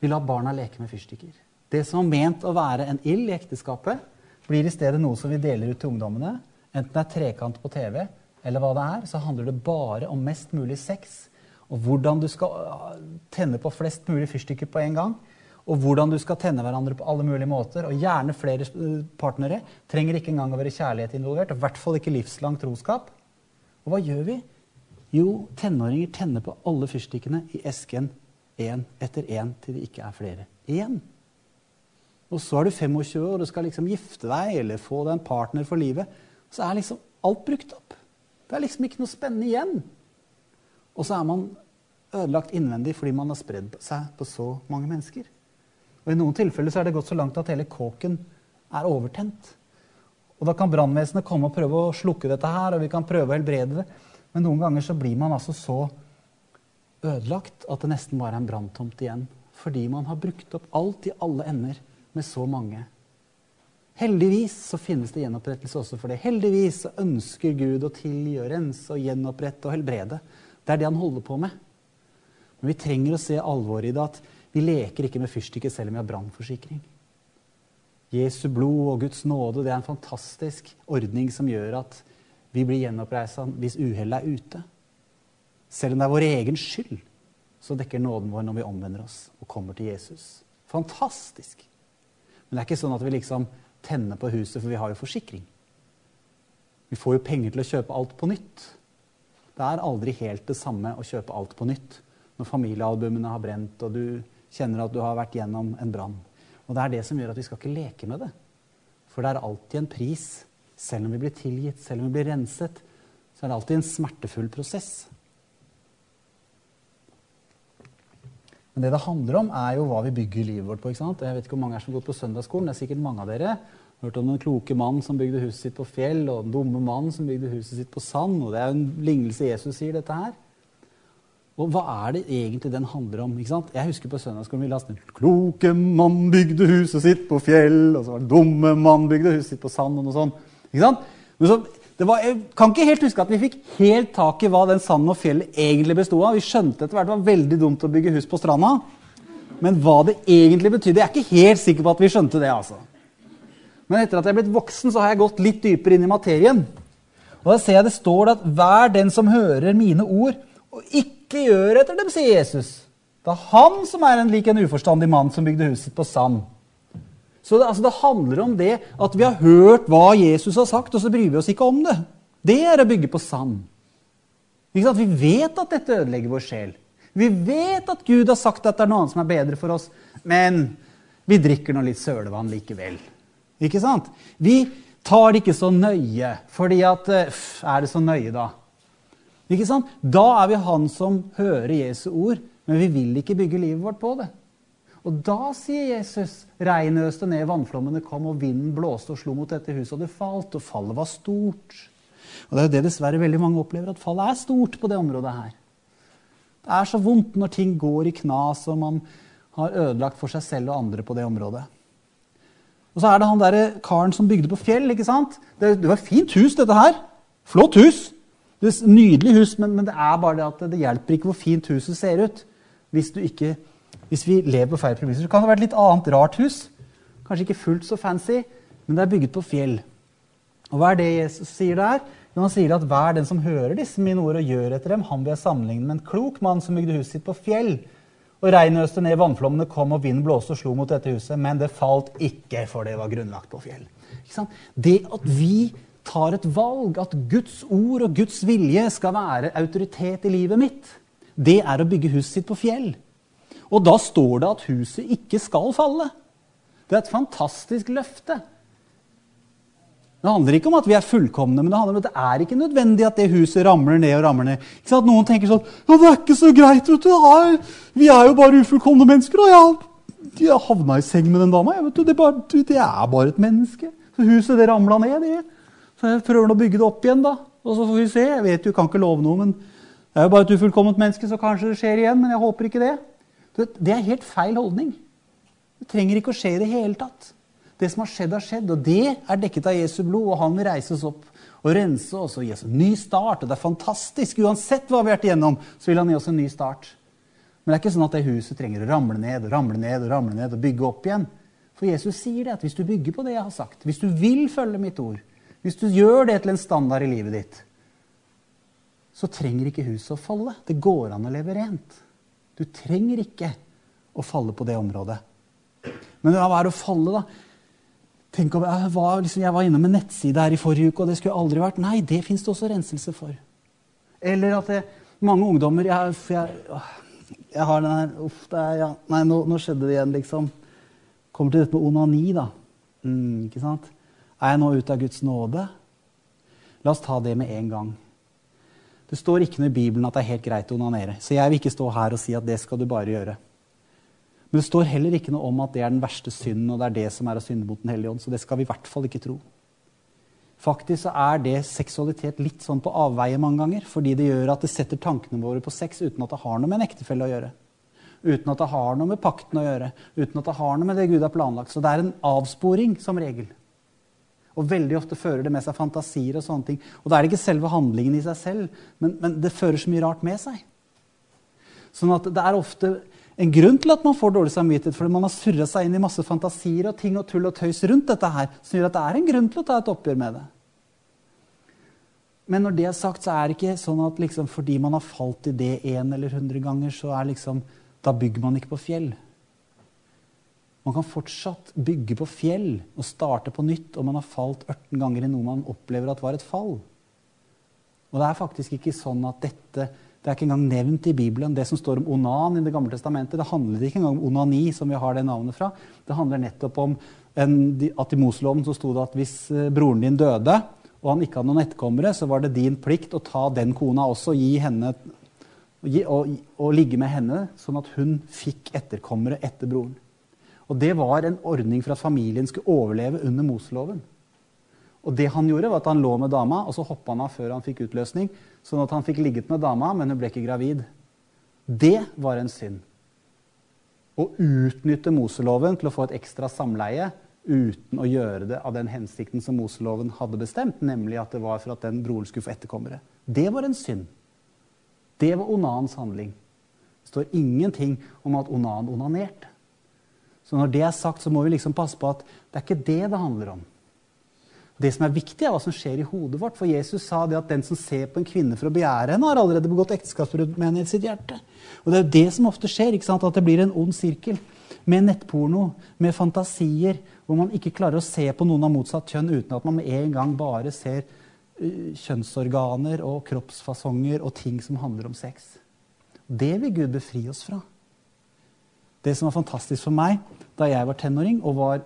Vi lar barna leke med fyrstikker. Det som var ment å være en ild i ekteskapet, blir i stedet noe som vi deler ut til ungdommene. Enten det er trekant på TV eller hva det er, så handler det bare om mest mulig sex. Og hvordan du skal øh, tenne på flest mulig fyrstikker på en gang og hvordan du skal tenne hverandre på alle mulige måter, og gjerne flere eh, partnere, trenger ikke engang å være kjærlighet involvert, og i hvert fall ikke livslang troskap. Og hva gjør vi? Jo, tenåringer tenner på alle fyrstikkene i esken én etter én til det ikke er flere igjen. Og så er du 25 år og skal liksom gifte deg eller få deg en partner for livet. Så er liksom alt brukt opp. Det er liksom ikke noe spennende igjen. Og så er man ødelagt innvendig fordi man har spredd seg på så mange mennesker. Og I noen tilfeller så er det gått så langt at hele kåken er overtent. Og Da kan brannvesenet komme og prøve å slukke dette her, og vi kan prøve å helbrede det. Men noen ganger så blir man altså så ødelagt at det nesten bare er en branntomt igjen. Fordi man har brukt opp alt i alle ender med så mange. Heldigvis så finnes det gjenopprettelse også for det. Heldigvis så ønsker Gud å tilgi og rense og gjenopprette og helbrede. Det er det han holder på med. Men vi trenger å se alvoret i det at vi leker ikke med fyrstikker selv om vi har brannforsikring. Jesu blod og Guds nåde det er en fantastisk ordning som gjør at vi blir gjenoppreisa hvis uhellet er ute. Selv om det er vår egen skyld, så dekker nåden vår når vi omvender oss og kommer til Jesus. Fantastisk! Men det er ikke sånn at vi liksom tenner på huset, for vi har jo forsikring. Vi får jo penger til å kjøpe alt på nytt. Det er aldri helt det samme å kjøpe alt på nytt når familiealbumene har brent, og du kjenner at du har vært gjennom en brann. Og det er det som gjør at vi skal ikke leke med det. For det er alltid en pris. Selv om vi blir tilgitt, selv om vi blir renset, så er det alltid en smertefull prosess. Men det det handler om, er jo hva vi bygger livet vårt på. ikke sant? Jeg vet ikke hvor mange er som går på søndagsskolen. Det er sikkert mange av dere. Hørt om den kloke mannen som bygde huset sitt på fjell, og den dumme mannen som bygde huset sitt på sand. Og det er jo en lignelse Jesus sier, dette her. Og hva er det egentlig den handler om? ikke sant? Jeg husker på søndagsskolen vi leste den. Kloke mann bygde huset sitt på fjell, og så var det dumme mann bygde huset sitt på sand. og noe sånt. Ikke sant? Men så, var, jeg kan ikke helt huske at vi fikk helt tak i hva den sanden og fjellet egentlig bestod av. Vi skjønte etter hvert det var veldig dumt å bygge hus på stranda. Men hva det egentlig betydde, jeg er ikke helt sikker på at vi skjønte det. altså. Men etter at jeg er blitt voksen, så har jeg gått litt dypere inn i materien. Og da ser jeg det står at hver den som hører mine ord og ikke gjør etter dem, sier Jesus. Det er han som er en lik en uforstandig mann som bygde huset sitt på sand. Så det, altså, det, handler om det at vi har hørt hva Jesus har sagt, og så bryr vi oss ikke om det. Det er å bygge på sand. Vi vet at dette ødelegger vår sjel. Vi vet at Gud har sagt at det er noe annet som er bedre for oss, men vi drikker nå litt sølevann likevel. Ikke sant? Vi tar det ikke så nøye, fordi at eh, Er det så nøye, da? Ikke sant? Da er vi han som hører Jesu ord, men vi vil ikke bygge livet vårt på det. Og da sier Jesus regnet øste ned, vannflommene kom, og vinden blåste og slo mot dette huset, og det falt, og fallet var stort. Og Det er jo det dessverre veldig mange opplever, at fallet er stort på det området her. Det er så vondt når ting går i knas, og man har ødelagt for seg selv og andre på det området. Og så er det han der karen som bygde på fjell. ikke sant? Det, det var et fint hus, dette her. Flott hus. Det er Nydelig hus, men, men, det er bare det at det hjelper ikke hvor fint huset ser ut. Hvis, ikke, hvis vi lever på feil premisser. Så kan det være et litt annet rart hus. Kanskje ikke fullt så fancy, men det er bygget på fjell. Og hva er det Jesus sier der? Jo, han sier at hver den som hører disse mine ord og gjør etter dem, han vil jeg sammenligne med en klok mann som bygde huset sitt på fjell. Og regnet øste ned, vannflommene kom, og vinden blåste og slo mot dette huset. Men det falt ikke, for det var grunnlagt på fjell. Det at vi tar et valg, at Guds ord og Guds vilje skal være autoritet i livet mitt, det er å bygge huset sitt på fjell. Og da står det at huset ikke skal falle. Det er et fantastisk løfte. Det handler ikke om at vi er fullkomne, men det handler om at det er ikke nødvendig at det huset ramler ned og ramler ned. Noen tenker sånn Ja, det er ikke så greit, vet du. Vi er jo bare ufullkomne mennesker. Og jeg, jeg havna i seng med den dama. Jeg, vet du, det, bare, det er bare et menneske. Så huset det ramla ned, det. Så han prøver å bygge det opp igjen, da. Og så får vi se. Jeg vet du kan ikke love noe, men det er jo bare et ufullkomment menneske, så kanskje det skjer igjen. Men jeg håper ikke det. Det er helt feil holdning. Det trenger ikke å skje i det hele tatt. Det som har skjedd, har skjedd, og det er dekket av Jesu blod. Og han vil reise oss opp og rense oss og gi oss en ny start. Og det er fantastisk. Uansett hva vi har vært igjennom, så vil han gi oss en ny start. Men det er ikke sånn at det huset trenger å ramle ned og ramle ned og ramle ned og bygge opp igjen. For Jesus sier det, at hvis du bygger på det jeg har sagt, hvis du vil følge mitt ord, hvis du gjør det til en standard i livet ditt, så trenger ikke huset å falle. Det går an å leve rent. Du trenger ikke å falle på det området. Men hva er det å falle, da? Tenk om jeg var, liksom, jeg var innom en nettside her i forrige uke, og det skulle aldri vært Nei, det fins det også renselse for. Eller at det, mange ungdommer jeg, jeg, jeg, har den her Uff, det er, ja, Nei, nå, nå, skjedde det igjen, liksom. Kommer til dette med onani, da. Mm, ikke sant? Er jeg nå ute av Guds nåde? La oss ta det med en gang. Det står ikke noe i Bibelen at det er helt greit å onanere. Så jeg vil ikke stå her og si at det skal du bare gjøre. Men det står heller ikke noe om at det er den verste synden, og det er det som er å synde mot Den hellige ånd. Så det skal vi i hvert fall ikke tro. Faktisk så er det seksualitet litt sånn på avveie mange ganger. Fordi det gjør at det setter tankene våre på sex uten at det har noe med en ektefelle å gjøre. Uten at det har noe med pakten å gjøre. Uten at det har noe med det Gud har planlagt. Så det er en avsporing som regel. Og veldig ofte fører det med seg fantasier og sånne ting. Og da er det ikke selve handlingen i seg selv, men, men det fører så mye rart med seg. Sånn at det er ofte en grunn til at man får dårlig samvittighet, fordi man har surra seg inn i masse fantasier og ting og tull og tøys rundt dette her, som gjør at det er en grunn til å ta et oppgjør med det. Men når det er sagt, så er det ikke sånn at liksom, fordi man har falt i det én eller hundre ganger, så er liksom, da bygger man ikke på fjell. Man kan fortsatt bygge på fjell og starte på nytt om man har falt 18 ganger i noe man opplever at var et fall. Og det er faktisk ikke sånn at dette det er ikke engang nevnt i Bibelen. Det som står om onan i Det gamle testamentet, det handler ikke engang om onani, som vi har det navnet fra. Det handler nettopp om en, at i Moseloven så sto det at hvis eh, broren din døde, og han ikke hadde noen etterkommere, så var det din plikt å ta den kona også og, gi henne, og, og, og ligge med henne, sånn at hun fikk etterkommere etter broren. Og Det var en ordning for at familien skulle overleve under Moseloven. Og det han gjorde, var at han lå med dama, og så hoppa han av før han fikk utløsning. Sånn at han fikk ligget med dama, men hun ble ikke gravid. Det var en synd. Å utnytte Moseloven til å få et ekstra samleie uten å gjøre det av den hensikten som Moseloven hadde bestemt, nemlig at det var for at den broren skulle få etterkommere. Det var en synd. Det var onans handling. Det står ingenting om at onan onanerte. Så når det er sagt, så må vi liksom passe på at det er ikke det det handler om. Det som er viktig, er hva som skjer i hodet vårt. For Jesus sa det at den som ser på en kvinne for å begjære henne, har allerede begått ekteskapsbrudd med henne i sitt hjerte. Og det er jo det som ofte skjer, ikke sant? at det blir en ond sirkel. Med nettporno, med fantasier, hvor man ikke klarer å se på noen av motsatt kjønn uten at man med en gang bare ser uh, kjønnsorganer og kroppsfasonger og ting som handler om sex. Det vil Gud befri oss fra. Det som var fantastisk for meg da jeg var tenåring og var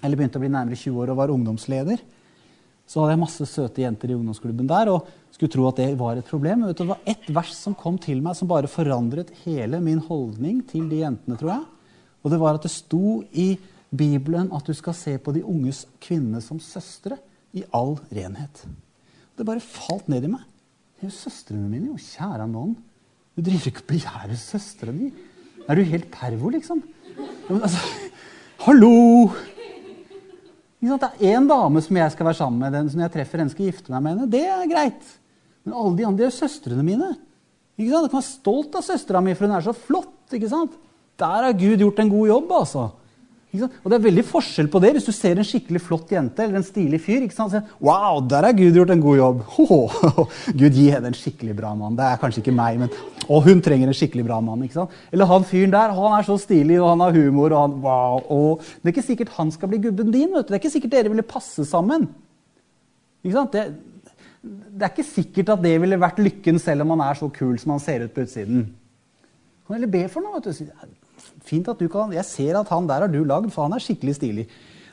eller begynte å bli nærmere 20 år og var ungdomsleder, så hadde jeg masse søte jenter i ungdomsklubben der og skulle tro at det var et problem. Men det var ett vers som kom til meg som bare forandret hele min holdning til de jentene, tror jeg. Og det var at det sto i Bibelen at du skal se på de unges kvinner som søstre i all renhet. Det bare falt ned i meg. Det er jo søstrene mine. Jo, kjære noen. Du driver ikke og begjærer søstrene dine. Er du helt pervo, liksom? Altså, hallo! Det er én dame som jeg skal være sammen med, den som jeg treffer, den skal gifte meg med henne. Det er greit. Men alle de andre er jo søstrene mine. Ikke sant? Jeg kan være stolt av søstera mi, for hun er så flott. ikke sant? Der har Gud gjort en god jobb, altså. Og det er veldig forskjell på det hvis du ser en skikkelig flott jente eller en stilig fyr. ikke sant? wow, der har Gud gjort en god jobb. Oh, Gud, gi henne en skikkelig bra mann. Det er kanskje ikke meg, men og hun trenger en skikkelig bra mann. ikke sant? Eller han fyren der, han er så stilig, og han har humor. og han, wow, og Det er ikke sikkert han skal bli gubben din. vet du. Det er ikke sikkert dere ville passe sammen. Ikke sant? Det, det er ikke sikkert at det ville vært lykken selv om han er så kul som han ser ut på utsiden. Kan heller be for noe. vet du. Fint at du kan, Jeg ser at han der har du lagd, for han er skikkelig stilig.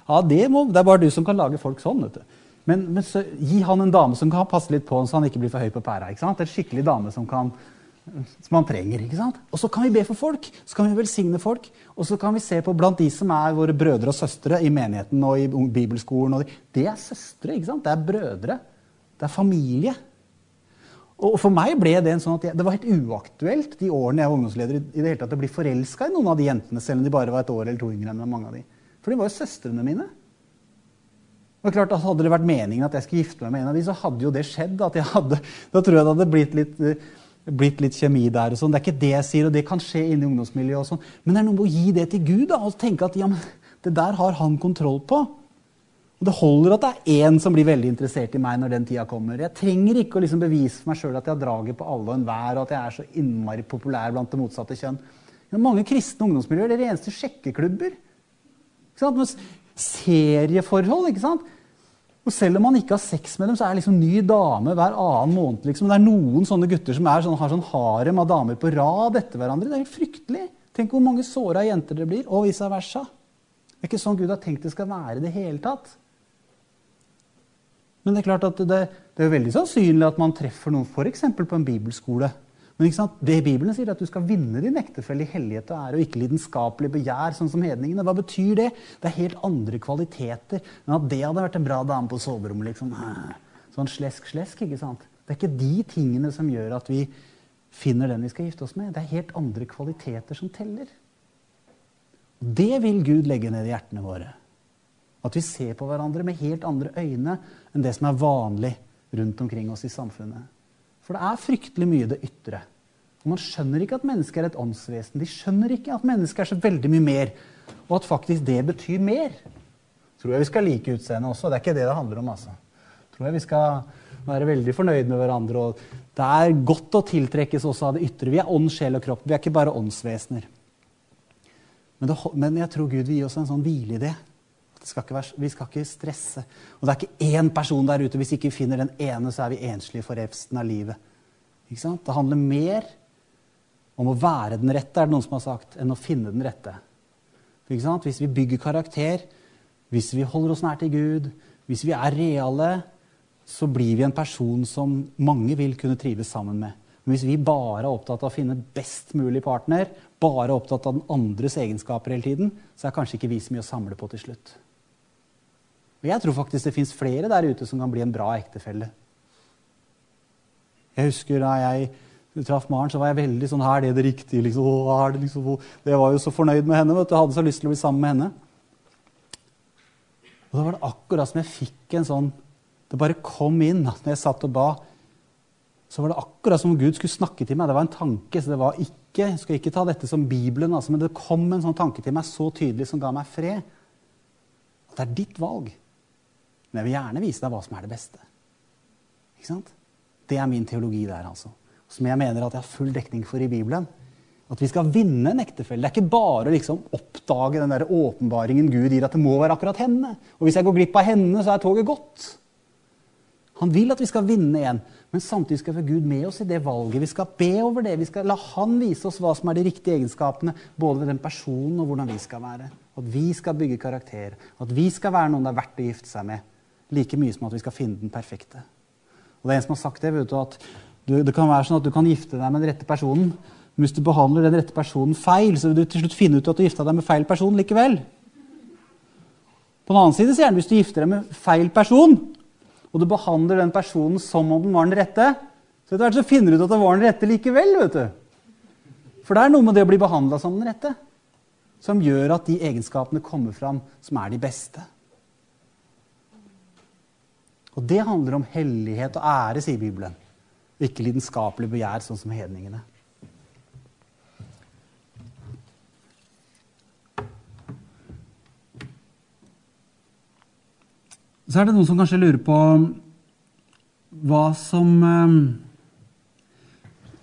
Ja, det, må, det, er bare du som kan lage folk sånn. vet du. Men, men så, gi han en dame som kan passe litt på han, så han ikke blir for høy på pæra. ikke sant? En skikkelig dame som, kan, som han trenger. ikke sant? Og så kan vi be for folk. Så kan vi velsigne folk. Og så kan vi se på blant de som er våre brødre og søstre i menigheten og i bibelskolen. Og de, det er søstre. ikke sant? Det er brødre. Det er familie. Og for meg ble det en sånn at jeg, det var helt uaktuelt de årene jeg var ungdomsleder, i det hele tatt å bli forelska i noen av de jentene, selv om de bare var et år eller to yngre enn mange av de. For de var jo søstrene mine. Og klart altså, Hadde det vært meningen at jeg skulle gifte meg med en av de, så hadde jo det skjedd. at jeg hadde, Da tror jeg det hadde blitt litt, blitt litt kjemi der. og sånn. Det er ikke det jeg sier, og det kan skje inni ungdomsmiljøet. og sånn. Men det er noe med å gi det til Gud da, og tenke at ja, men det der har han kontroll på. Og Det holder at det er én som blir veldig interessert i meg når den tida kommer. Jeg trenger ikke å liksom bevise for meg sjøl at jeg har draget på alle og enhver, og at jeg er så innmari populær blant det motsatte kjønn. Men mange kristne ungdomsmiljøer det er eneste sjekkeklubber. Serieforhold. ikke sant? Og Selv om man ikke har sex med dem, så er det liksom ny dame hver annen måned. Liksom. Det er noen sånne gutter som sånn, har sånn harem av damer på rad etter hverandre. Det er helt fryktelig. Tenk hvor mange såra jenter det blir, og vice versa. Det er ikke sånn Gud har tenkt det skal være i det hele tatt. Men det er klart at det, det er veldig sannsynlig at man treffer noen f.eks. på en bibelskole. Men det Bibelen sier, er at du skal vinne din ektefelle i hellighet og ære, og ikke lidenskapelig begjær, sånn som hedningene. Hva betyr det? Det er helt andre kvaliteter enn at det hadde vært en bra dame på soverommet. liksom. Sånn slesk-slesk, ikke sant? Det er ikke de tingene som gjør at vi finner den vi skal gifte oss med. Det er helt andre kvaliteter som teller. Det vil Gud legge ned i hjertene våre. At vi ser på hverandre med helt andre øyne enn det som er vanlig rundt omkring oss i samfunnet. For det er fryktelig mye det ytre. Og Man skjønner ikke at mennesket er et åndsvesen. De skjønner ikke at mennesket er så veldig mye mer, og at faktisk det betyr mer. Tror jeg vi skal like utseendet også. Det er ikke det det handler om. altså. Tror jeg vi skal være veldig fornøyd med hverandre. og Det er godt å tiltrekkes også av det ytre. Vi er ånd, sjel og kropp. Vi er ikke bare åndsvesener. Men, det, men jeg tror Gud vil gi oss en sånn hvile i det. Skal være, vi skal ikke stresse. Og det er ikke én person der ute. Hvis ikke vi finner den ene, så er vi enslige for resten av livet. Det handler mer om å være den rette, er det noen som har sagt, enn å finne den rette. Hvis vi bygger karakter, hvis vi holder oss nær til Gud, hvis vi er reale, så blir vi en person som mange vil kunne trives sammen med. Men hvis vi bare er opptatt av å finne best mulig partner, bare er opptatt av den andres egenskaper hele tiden, så er kanskje ikke vi så mye å samle på til slutt. Og jeg tror faktisk det fins flere der ute som kan bli en bra ektefelle. Jeg husker da jeg traff Maren, så var jeg veldig sånn Her er det det riktige? Liksom. Er det liksom, det var jo så fornøyd med henne. Vet du, jeg hadde så lyst til å bli sammen med henne. Og da var det akkurat som jeg fikk en sånn Det bare kom inn når jeg satt og ba. Så var det akkurat som om Gud skulle snakke til meg. Det var en tanke. så det var ikke, Jeg skal ikke ta dette som Bibelen, altså, men det kom en sånn tanke til meg så tydelig som ga meg fred. At det er ditt valg. Men jeg vil gjerne vise deg hva som er det beste. Ikke sant? Det er min teologi der, altså. Som jeg mener at jeg har full dekning for i Bibelen. At vi skal vinne en ektefelle. Det er ikke bare å liksom oppdage den der åpenbaringen Gud gir, at det må være akkurat henne. Og hvis jeg går glipp av henne, så er toget gått. Han vil at vi skal vinne igjen, men samtidig skal vi ha Gud med oss i det valget. Vi skal be over det. Vi skal la Han vise oss hva som er de riktige egenskapene, både ved den personen og hvordan vi skal være. At vi skal bygge karakter. At vi skal være noen det er verdt å gifte seg med. Like mye som at vi skal finne den perfekte. Og det er en som har sagt det, vet du, at du, det kan være sånn at du kan gifte deg med den rette personen. Men hvis du behandler den rette personen feil, så vil du til slutt finne ut at du gifta deg med feil person likevel. På den annen side sier han hvis du gifter deg med feil person, og du behandler den personen som om den var den rette, så etter hvert så finner du ut at det var den rette likevel. vet du. For det er noe med det å bli behandla som den rette som gjør at de egenskapene kommer fram som er de beste. Og det handler om hellighet og ære, sier Bibelen. Ikke lidenskapelig begjær, sånn som hedningene. Så er det noen som kanskje lurer på hva som eh,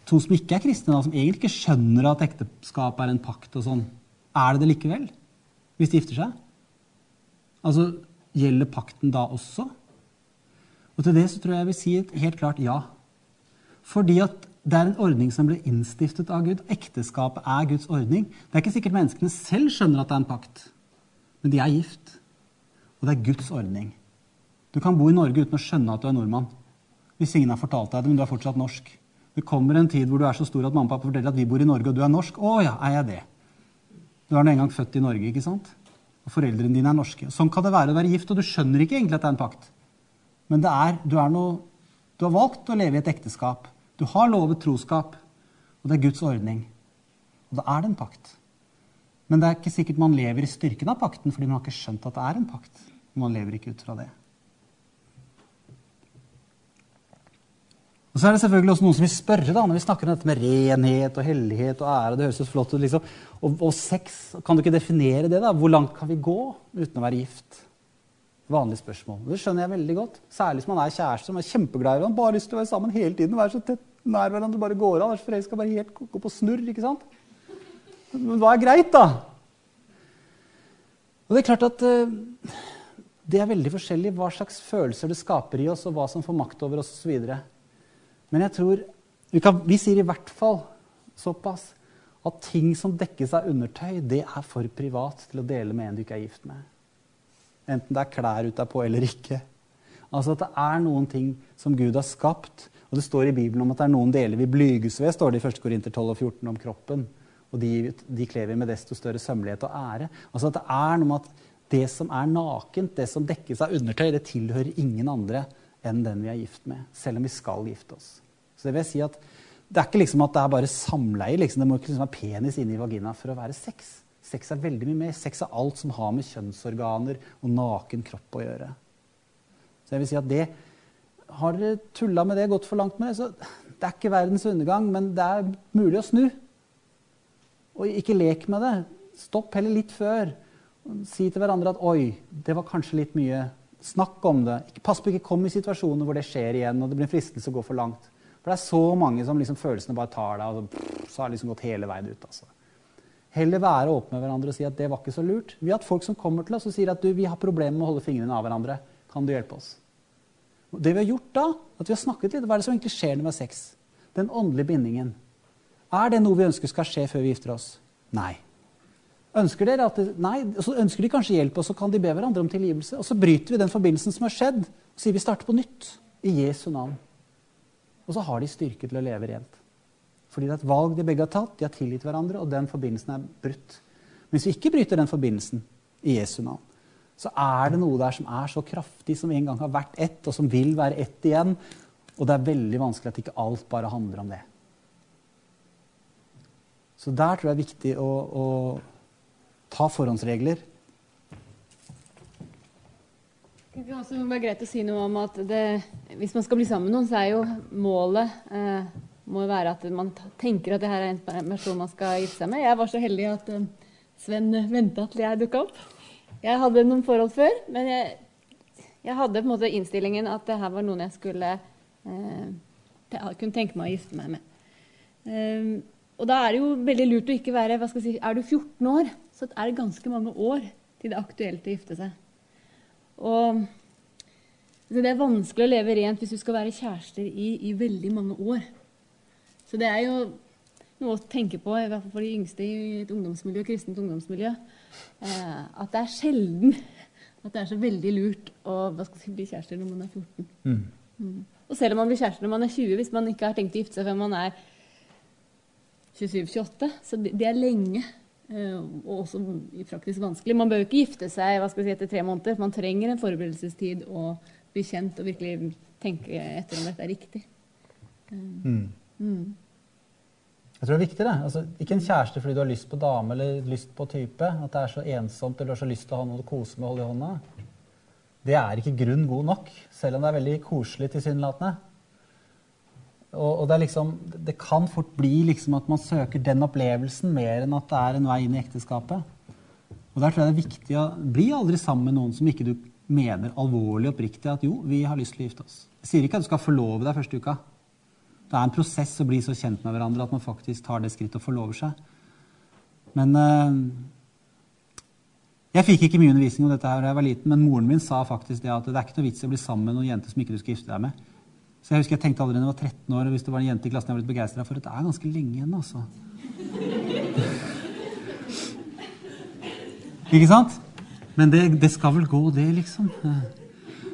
To som ikke er kristne, som egentlig ikke skjønner at ekteskap er en pakt og sånn, er det det likevel hvis de gifter seg? Altså, Gjelder pakten da også? Og til det så tror jeg jeg vil si et helt klart ja. Fordi at det er en ordning som ble innstiftet av Gud. Ekteskapet er Guds ordning. Det er ikke sikkert menneskene selv skjønner at det er en pakt, men de er gift. Og det er Guds ordning. Du kan bo i Norge uten å skjønne at du er nordmann. Hvis ingen har fortalt deg det, men du er fortsatt norsk. Det kommer en tid hvor du er så stor at mamma og pappa forteller at vi bor i Norge, og du er norsk. Å ja, er jeg det? Du er nå engang født i Norge, ikke sant? Og foreldrene dine er norske. Sånn kan det være å være gift, og du skjønner ikke egentlig at det er en pakt. Men er, du, er noe, du, har valgt å leve i et ekteskap. Du har lovet troskap. Og det er Guds ordning. Og da er det en pakt. Men det er ikke sikkert man lever i styrken av pakten fordi man har ikke skjønt at det er en pakt. Man lever ikke ut fra det. Og så er det selvfølgelig også noen som vil spørre da, når vi snakker om dette med renhet og hellighet og ære. det høres så flott ut, liksom. Og, og sex, kan du ikke definere det? da? Hvor langt kan vi gå uten å være gift? Vanlig spørsmål. Det skjønner jeg veldig godt. Særlig hvis man er kjæreste som er kjempeglad i hverandre. Bare lyst til å være sammen hele tiden. Være så tett nær hverandre bare går av. For jeg skal bare helt gå på snurr. ikke sant? Men hva er greit, da? Og det er klart at uh, det er veldig forskjellig hva slags følelser det skaper i oss, og hva som får makt over oss osv. Men jeg tror vi, kan, vi sier i hvert fall såpass at ting som dekkes av undertøy, det er for privat til å dele med en du ikke er gift med. Enten det er klær utapå eller ikke. Altså at det er noen ting som Gud har skapt, og det står i Bibelen om at det er noen deler vi blyges ved, står det i 1. Korinter 12 og 14 om kroppen. Og de, de kler vi med desto større sømmelighet og ære. Altså at det er noe med at det som er nakent, det som dekkes av undertøy, det tilhører ingen andre enn den vi er gift med. Selv om vi skal gifte oss. Så det vil si at det er ikke liksom at det er bare samleie. Liksom. Det må ikke liksom være penis inni vagina for å være sex. Sex er veldig mye mer. Sex er alt som har med kjønnsorganer og naken kropp å gjøre. Så jeg vil si at det Har dere tulla med det, gått for langt med det, så det er ikke verdens undergang, men det er mulig å snu. Og ikke lek med det. Stopp heller litt før. Si til hverandre at 'oi, det var kanskje litt mye'. Snakk om det. Pass på ikke kom i situasjoner hvor det skjer igjen og det blir en fristelse å gå for langt. For det er så mange som liksom følelsene bare tar deg, og så, så har det liksom gått hele veien ut. altså. Heller være åpne med hverandre og si at det var ikke så lurt. Vi har hatt folk som kommer til oss og sier at du, vi har problemer med å holde fingrene av hverandre. Kan du hjelpe oss? Det vi har gjort da, at vi har snakket litt, hva er det som egentlig skjer når vi har sex? Den åndelige bindingen. Er det noe vi ønsker skal skje før vi gifter oss? Nei. Ønsker dere at det, nei, så ønsker de kanskje hjelp, og så kan de be hverandre om tilgivelse. Og så bryter vi den forbindelsen som har skjedd, og sier vi starter på nytt. I Jesu navn. Og så har de styrke til å leve rent. Fordi det er et valg de begge har tatt, de har tilgitt hverandre, og den forbindelsen er brutt. Men hvis vi ikke bryter den forbindelsen i Jesu navn, så er det noe der som er så kraftig, som en gang har vært ett, og som vil være ett igjen. Og det er veldig vanskelig at ikke alt bare handler om det. Så der tror jeg det er viktig å, å ta forhåndsregler. Det kan også være greit å si noe om at det, Hvis man skal bli sammen med noen, så er jo målet eh, må være at man tenker at det her er en person man skal gifte seg med. Jeg var så heldig at eh, Sven venta til jeg dukka opp. Jeg hadde noen forhold før, men jeg, jeg, hadde på en måte innstillingen at det her var noen jeg skulle eh, kunne tenke meg å gifte meg med. Um, og da er det jo veldig lurt å ikke være hva skal jeg si, Er du 14 år, så er det ganske mange år til det er aktuelt å gifte seg. Og det er vanskelig å leve rent hvis du skal være kjærester i, i veldig mange år. Så det er jo noe å tenke på, i hvert fall for de yngste i et ungdomsmiljø, kristent ungdomsmiljø, eh, at det er sjelden at det er så veldig lurt å si, bli kjærester når man er 14. Mm. Mm. Og selv om man blir kjærester når man er 20, hvis man ikke har tenkt å gifte seg før man er 27-28. Så det, er lenge. Eh, og også praktisk vanskelig. Man bør jo ikke gifte seg hva skal si, etter tre måneder. Man trenger en forberedelsestid og bli kjent og virkelig tenke etter om dette er riktig. Mm. Jeg tror det er viktig. det. Altså, ikke en kjæreste fordi du har lyst på dame eller lyst på type. At det er så ensomt eller du har så lyst til å ha noe å kose med og holde i hånda. Det er ikke grunn god nok, selv om det er veldig koselig tilsynelatende. Og, og det, liksom, det, kan fort bli liksom at man søker den opplevelsen mer enn at det er en vei inn i ekteskapet. Og der tror jeg det er viktig å bli aldri sammen med noen som ikke du mener alvorlig oppriktig at jo, vi har lyst til å gifte oss. Jeg sier ikke at du skal forlove deg første uka. Det er en prosess å bli så kjent med hverandre at man faktisk tar det skrittet og forlover seg. Men øh, Jeg fikk ikke mye undervisning om dette her da jeg var liten, men moren min sa faktisk det at det er ikke noe vits i å bli sammen med noen jente som ikke du skal gifte deg med. Så jeg husker jeg tenkte allerede da jeg var 13 år, og hvis det var en jente i klassen jeg var litt begeistra for, at det er ganske lenge igjen, altså. Ikke sant? Men det, det, skal vel gå, det, liksom.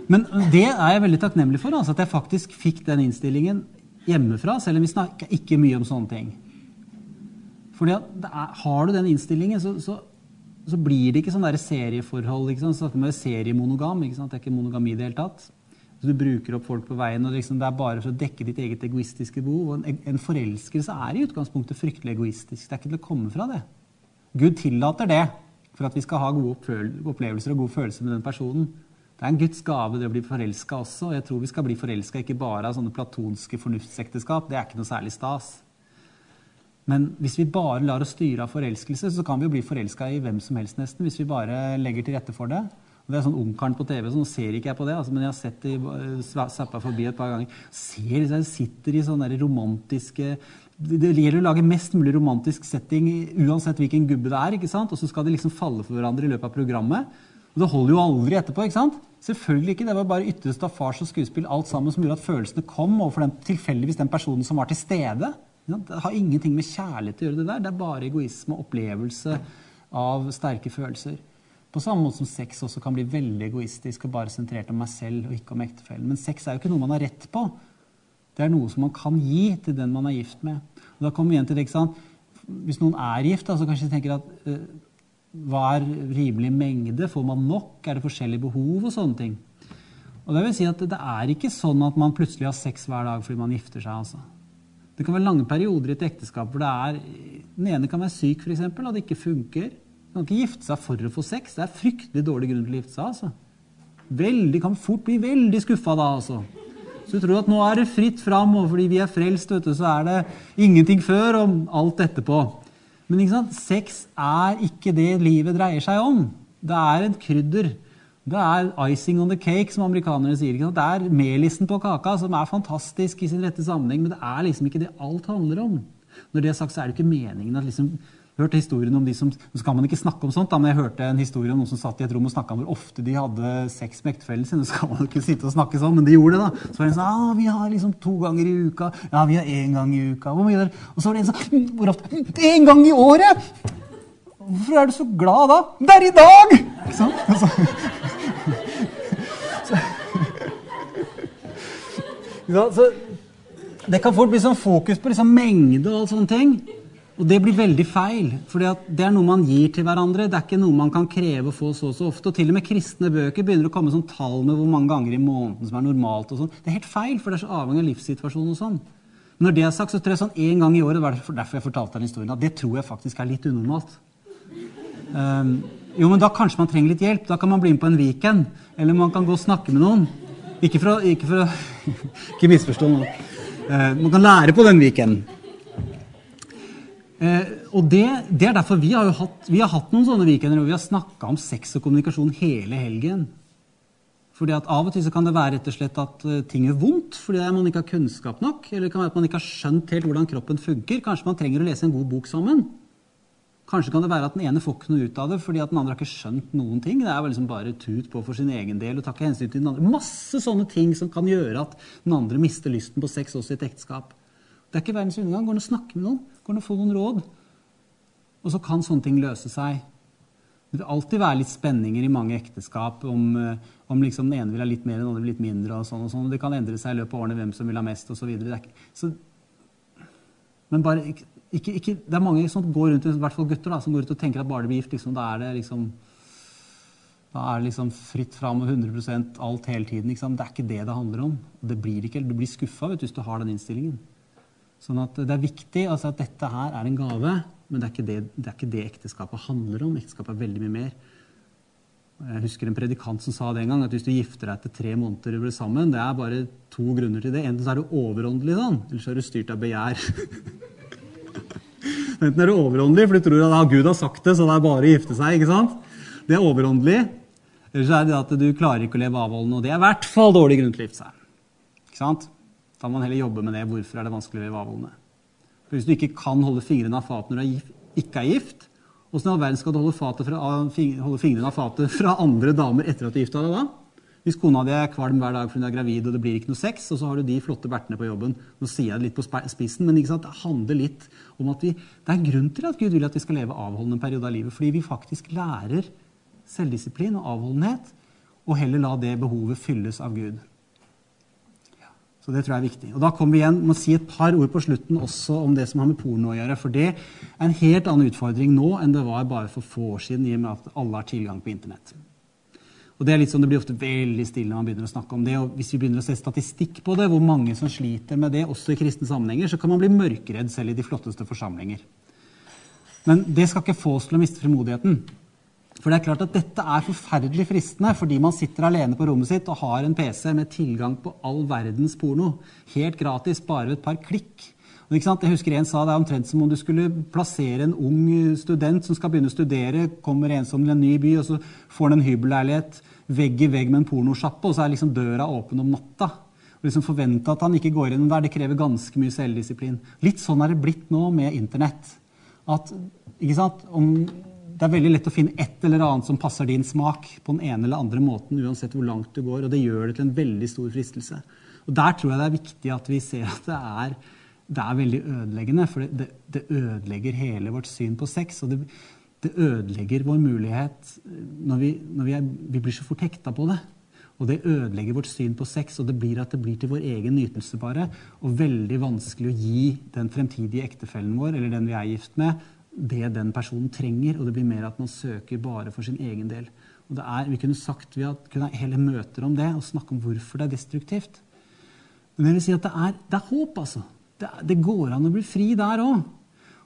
Men det er jeg veldig takknemlig for, altså, at jeg faktisk fikk den innstillingen hjemmefra, selv om vi snakker ikke mye om sånne ting. Fordi Har du den innstillingen, så, så, så, blir det ikke sånn serieforhold. ikke sant? Så det er seriemonogam. ikke sant? Det er ikke monogami i det hele tatt. Så du bruker opp folk på veien, og liksom det er bare for å dekke ditt eget egoistiske behov. Og en, en forelskelse er i utgangspunktet fryktelig egoistisk. Det er ikke til å komme fra det. Gud tillater det for at vi skal ha gode opplevelser og gode følelser med den personen. Det er en Guds gave det å bli forelska også. og Jeg tror vi skal bli forelska ikke bare av sånne platonske fornuftsekteskap. Det er ikke noe særlig stas. Men hvis vi bare lar oss styre av forelskelse, så kan vi jo bli forelska i hvem som helst nesten. Hvis vi bare legger til rette for det. Det er sånn Ungkaren på TV, så nå ser ikke jeg på det, altså, men jeg har sett det zappa forbi et par ganger. Ser, jeg sitter i sånne romantiske det gjelder å lage mest mulig romantisk setting uansett hvilken gubbe det er. ikke sant? Og så skal de liksom falle for hverandre i løpet av programmet. Og det holder jo aldri etterpå. ikke sant? Selvfølgelig ikke. Det var bare ytterste av fars og skuespill alt sammen som gjorde at følelsene kom overfor den, tilfeldigvis den personen som var til stede. Det har ingenting med kjærlighet å gjøre, det der. Det er bare egoisme og opplevelse av sterke følelser. På samme måte som sex også kan bli veldig egoistisk og bare sentrert om meg selv og ikke om ektefellen. Men sex er jo ikke noe man har rett på. Det er noe som man kan gi til den man er gift med. Og da kommer vi igjen til det, ikke sant? Hvis noen er gift, da, så kanskje de tenker at uh, hva er rimelig mengde? Får man nok? Er det forskjellige behov? og sånne ting. Og Det vil si at det er ikke sånn at man plutselig har sex hver dag fordi man gifter seg. altså. Det kan være lange perioder i et ekteskap hvor det er, den ene kan være syk for eksempel, og det ikke funker. Man kan ikke gifte seg for å få sex. Det er fryktelig dårlig grunn til å gifte seg. altså. Veldig, kan fort bli veldig skuffa da, altså. Så du tror at nå er det fritt fram, og fordi vi er frelst, vet du, så er det ingenting før og alt etterpå. Men ikke sant? sex er ikke det livet dreier seg om. Det er et krydder. Det er 'icing on the cake', som amerikanerne sier. Det er melisen på kaka, som er fantastisk i sin rette sammenheng, men det er liksom ikke det alt handler om. Når det er sagt, så er det ikke meningen at liksom hørte historien om de som, Så kan man ikke snakke om sånt, da, men jeg hørte en historie om noen som satt i et rom og snakka om hvor ofte de hadde sex med ektefellen sin. Så kan man ikke sitte og snakke sånn, men de gjorde det. da. Så var det en sånn ah, 'Vi har liksom to ganger i uka.' 'Ja, vi har én gang i uka.' Hvor mye der? Og så var det en sånn 'Hvor ofte?' 'Én gang i året!' Hvorfor er du så glad da? Det er i dag! Ikke sant? Så. Så, det kan fort bli sånn fokus på liksom mengde og sånne ting. Og det blir veldig feil. For det er noe man gir til hverandre. Det er ikke noe man kan kreve å få så og så ofte. Og til og med kristne bøker begynner å komme sånn tall med hvor mange ganger i måneden som er normalt. og sånn. Det er helt feil, for det er så avhengig av livssituasjonen og sånn. Når det er sagt, så tror jeg sånn én gang i året, det var derfor jeg fortalte den historien, at det tror jeg faktisk er litt unormalt. Um, jo, men da kanskje man trenger litt hjelp. Da kan man bli med på en weekend. Eller man kan gå og snakke med noen. Ikke for å Ikke, ikke misforstå noe. Uh, man kan lære på den weekenden. Uh, og det, det, er derfor vi har, hatt, vi har hatt noen sånne weekender hvor vi har snakka om sex og kommunikasjon hele helgen. Fordi at Av og til så kan det være rett og slett at uh, ting gjør vondt fordi man ikke har kunnskap nok. Eller det kan være at man ikke har skjønt helt hvordan kroppen funker. Kanskje man trenger å lese en god bok sammen. Kanskje kan det være at den ene får ikke noe ut av det fordi at den andre har ikke skjønt noen ting. Det er liksom bare tut på for sin egen del og takke hensyn til den andre. Masse sånne ting som kan gjøre at den andre mister lysten på sex også i et ekteskap. Det er ikke verdens undergang. Går det an å snakke med noen? Går det å få noen råd? Og så kan sånne ting løse seg. Det vil alltid være litt spenninger i mange ekteskap om, eh, om liksom den ene vil ha litt mer, den andre vil litt mindre. og sånn og sånn. Det kan endre seg i løpet av årene hvem som vil ha mest osv. Men bare ikke, ikke, det er mange som går rundt, i hvert fall gutter da, som går rundt og tenker at bare de blir gift, liksom, da er det liksom da er det liksom fritt fram og 100% alt hele tiden. Liksom. Det er ikke det det handler om. Det blir ikke, du blir skuffa hvis du har den innstillingen. Sånn at Det er viktig altså at dette her er en gave, men det er, ikke det, det ikke det ekteskapet handler om. Ekteskapet er veldig mye mer. Jeg husker en predikant som sa det en gang, at hvis du gifter deg etter tre måneder og blir sammen, det er bare to grunner til det. Enten så er du overåndelig, sånn, eller så er du styrt av begjær. Enten er du overåndelig, for du tror at ja, Gud har sagt det, så det er bare å gifte seg. ikke sant? Det er overåndelig. Eller så er det at du klarer ikke å leve avholdende, og det er i hvert fall dårlig grunn til å gifte seg. Ikke sant? Da må man heller jobbe med det. Hvorfor er det vanskelig å leve avholdende? For Hvis du ikke kan holde fingrene av fatet når du ikke er gift, åssen i all verden skal du holde, fra, holde fingrene av fatet fra andre damer etter at du gifta deg da? Hvis kona di er kvalm hver dag fordi hun er gravid og det blir ikke noe sex, og så har du de flotte bertene på jobben Nå sier jeg det litt på spissen, men det handler litt om at vi, det er en grunn til at Gud vil at vi skal leve avholdende en periode av livet. Fordi vi faktisk lærer selvdisiplin og avholdenhet, og heller la det behovet fylles av Gud. Så det tror jeg er viktig. Og da kommer vi igjen med å si et par ord på slutten også om det som har med porno å gjøre. For det er en helt annen utfordring nå enn det var bare for få år siden, i og med at alle har tilgang på Internett. Og Det er litt sånn, det blir ofte veldig stille når man begynner å snakke om det. og Hvis vi begynner å se statistikk på det, hvor mange som sliter med det, også i kristne sammenhenger, så kan man bli mørkeredd selv i de flotteste forsamlinger. Men det skal ikke få oss til å miste frimodigheten. For det er klart at dette er forferdelig fristende fordi man sitter alene på rommet sitt og har en PC med tilgang på all verdens porno. Helt gratis, bare ved et par klikk. Jeg husker En sa det er omtrent som om du skulle plassere en ung student som skal begynne å studere, kommer ensom til en ny by, og så får han en hybelleilighet vegg i vegg med en pornosjappe, og så er liksom døra åpen om natta. Og liksom Forvente at han ikke går inn der, det krever ganske mye selvdisiplin. Litt sånn er det blitt nå med Internett. At, ikke sant, om, Det er veldig lett å finne et eller annet som passer din smak på den ene eller andre måten, uansett hvor langt du går, og det gjør det til en veldig stor fristelse. Og Der tror jeg det er viktig at vi ser at det er, det er veldig ødeleggende, for det, det ødelegger hele vårt syn på sex. og det det ødelegger vår mulighet når vi, når vi, er, vi blir så fort hekta på det. Og det ødelegger vårt syn på sex, og det blir at det blir til vår egen nytelse bare. Og veldig vanskelig å gi den fremtidige ektefellen vår, eller den vi er gift med, det den personen trenger. Og det blir mer at man søker bare for sin egen del. Og det er, Vi kunne sagt, vi kunne hele møter om det og snakke om hvorfor det er destruktivt. Men jeg vil si at det er, det er håp, altså. Det, det, går an å bli fri der òg.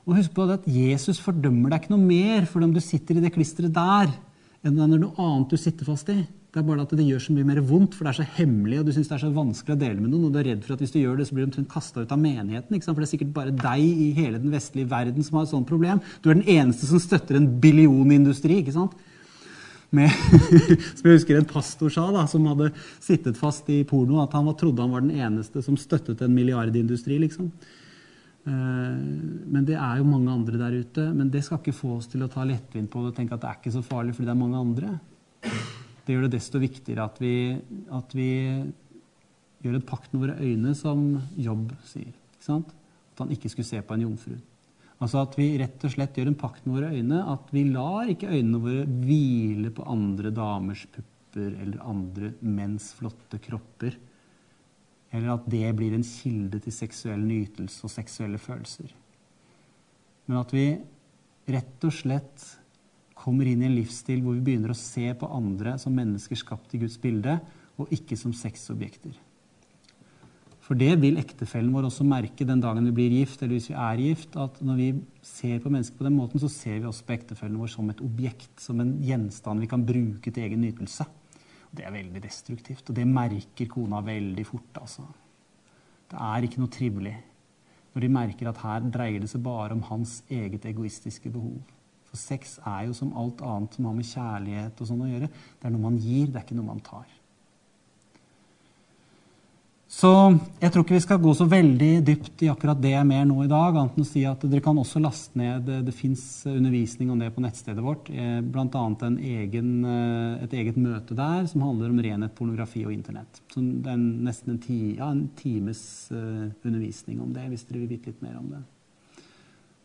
Og husk på at Jesus fordømmer deg ikke noe mer for om du sitter i det klisteret der, enn det er noe annet du sitter fast i. Det er bare at det gjør så mye mer vondt, for det er så hemmelig, og du syns det er så vanskelig å dele med noen, og du er redd for at hvis du gjør det, så blir du omtrent kasta ut av menigheten. For det er sikkert bare deg i hele den vestlige verden som har et sånt problem. Du er den eneste som støtter en billionindustri. ikke sant? Med, som jeg husker en pastor sa, da, som hadde sittet fast i porno, at han trodde han var den eneste som støttet en milliardindustri. liksom. Eh, men det er jo mange andre der ute. Men det skal ikke få oss til å ta lettvint på det og tenke at det er ikke så farlig fordi det er mange andre. Det gjør det desto viktigere at vi, at vi gjør en pakt med våre øyne, som Jobb sier. At han ikke skulle se på en jomfru. Altså at vi rett og slett gjør en pakt med våre øyne. At vi lar ikke øynene våre hvile på andre damers pupper eller andre menns flotte kropper. Eller at det blir en kilde til seksuell nytelse og seksuelle følelser. Men at vi rett og slett kommer inn i en livsstil hvor vi begynner å se på andre som mennesker skapt i Guds bilde, og ikke som sexobjekter. For det vil ektefellen vår også merke den dagen vi blir gift, eller hvis vi er gift, at når vi ser på mennesker på den måten, så ser vi også på ektefellen vår som et objekt, som en gjenstand vi kan bruke til egen nytelse. Det er veldig destruktivt, og det merker kona veldig fort, altså. Det er ikke noe trivelig når de merker at her dreier det seg bare om hans eget egoistiske behov. For sex er jo som alt annet som har med kjærlighet og sånn å gjøre. Det er noe man gir, det er ikke noe man tar. Så jeg tror ikke vi skal gå så veldig dypt i akkurat det mer nå i dag, annet enn å si at dere kan også laste ned Det fins undervisning om det på nettstedet vårt, eh, bl.a. Eh, et eget møte der som handler om renhet, pornografi og Internett. Så det er nesten en, ti, ja, en times undervisning om det, hvis dere vil vite litt mer om det.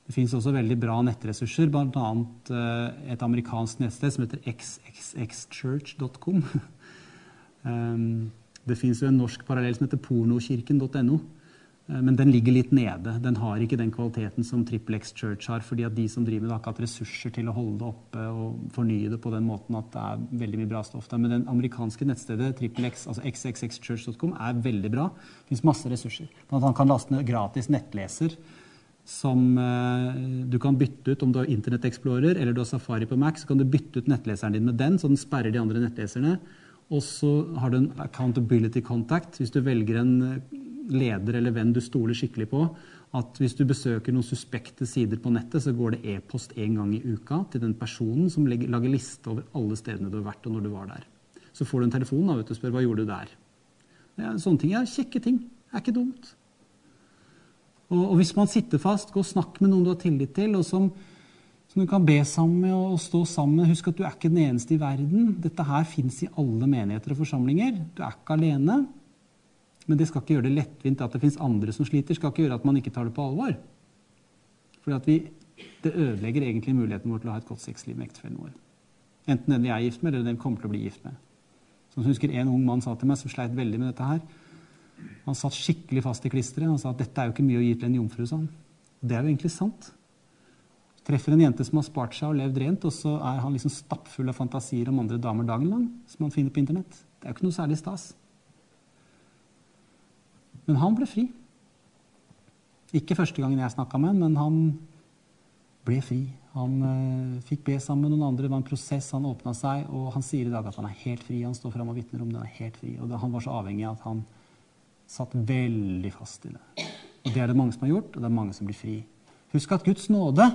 Det fins også veldig bra nettressurser, bl.a. Eh, et amerikansk nettsted som heter xxxchurch.com. Ehm, det fins en norsk parallell som heter pornokirken.no. Eh, men den ligger litt nede. Den har ikke den kvaliteten som X Church har. fordi at de som driver med det, har ikke hatt ressurser til å holde det oppe og fornye det på den måten at det er veldig mye bra stoff der. Men den amerikanske nettstedet X, altså xxxchurch.com er veldig bra. Det fins masse ressurser. Blant annet kan laste ned gratis nettleser som eh, du kan bytte ut om du har Internett Explorer eller du har Safari på Mac. Så kan du bytte ut nettleseren din med den, så den sperrer de andre nettleserne. Og så har du en accountability contact hvis du velger en eh, leder eller venn du stoler skikkelig på. At hvis du besøker noen suspekte sider på nettet, så går det e-post én gang i uka til den personen som lager liste over alle stedene du har vært, og når du var der. Så får du en telefon og spør hva gjorde du der. Ja, sånne ting er kjekke ting. Det er ikke dumt. Og, og, hvis man sitter fast, gå og snakk med noen du har tillit til, og som, som, du kan be sammen med og stå sammen med. Husk at du er ikke den eneste i verden. Dette her fins i alle menigheter og forsamlinger. Du er ikke alene. Men det skal ikke gjøre det lettvint at det fins andre som sliter. Skal ikke gjøre at man ikke tar det på alvor. Fordi vi, det ødelegger egentlig muligheten vår til å ha et godt sexliv med ektefellen vår. Enten den vi er gift med, eller den vi kommer til å bli gift med. Som jeg husker En ung mann sa til meg, som sleit veldig med dette her. Han satt skikkelig fast i klisteret. Han sa at dette er jo ikke mye å gi til en jomfru. Sånn. Det er jo egentlig sant. Treffer en jente som har spart seg og levd rent, og så er han liksom stappfull av fantasier om andre damer dagen lang, som han finner på internett. Det er jo ikke noe særlig stas. Men han ble fri. Ikke første gangen jeg snakka med han, men han ble fri. Han uh, fikk be sammen med noen andre. Det var en prosess. Han åpna seg, og han sier i dag at han er helt fri. Han står fram og vitner om det. Han er helt fri. Og det, han var så avhengig av at han satt veldig fast i det. Og Det er det mange som har gjort, og det er mange som blir fri. Husk at Guds nåde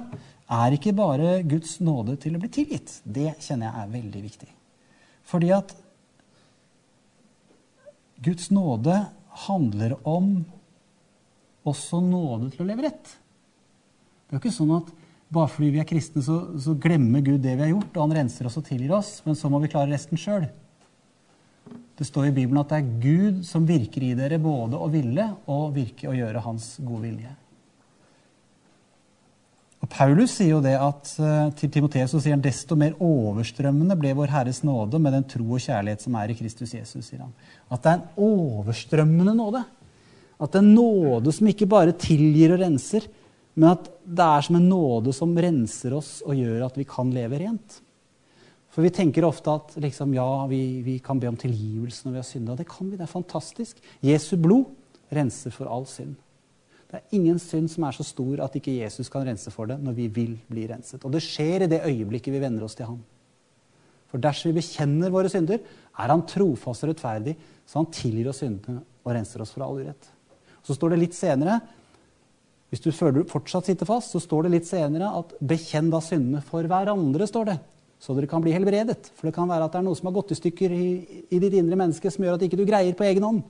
er ikke bare Guds nåde til å bli tilgitt. Det kjenner jeg er veldig viktig. Fordi at Guds nåde handler om også nåde til å leve rett. Det er jo ikke sånn at bare fordi vi er kristne, så, så glemmer Gud det vi har gjort, og han renser oss og tilgir oss, men så må vi klare resten sjøl. Det står i Bibelen at det er Gud som virker i dere både å ville og virke å gjøre Hans gode vilje. Og Paulus sier jo det at eh, til Timoteus sier han desto mer overstrømmende ble vår Herres nåde med den tro og kjærlighet som er i Kristus Jesus. sier han. At det er en overstrømmende nåde. At det er en nåde som ikke bare tilgir og renser, men at det er som en nåde som renser oss og gjør at vi kan leve rent. For vi tenker ofte at liksom, ja, vi, vi, kan be om tilgivelse når vi har synda. Det kan vi, det er fantastisk. Jesu blod renser for all synd. Det er ingen synd som er så stor at ikke Jesus kan rense for det når vi vil bli renset. Og det skjer i det øyeblikket vi venner oss til ham. For dersom vi bekjenner våre synder, er han trofast og rettferdig, så han tilgir oss syndene og renser oss for all urett. Så står det litt senere hvis du føler du fortsatt sitter fast, så står det litt senere at 'bekjenn da syndene for hverandre', står det. Så dere kan bli helbredet. For det kan være at det er noe som har gått i stykker i, i ditt indre menneske som gjør at ikke du greier på egen hånd.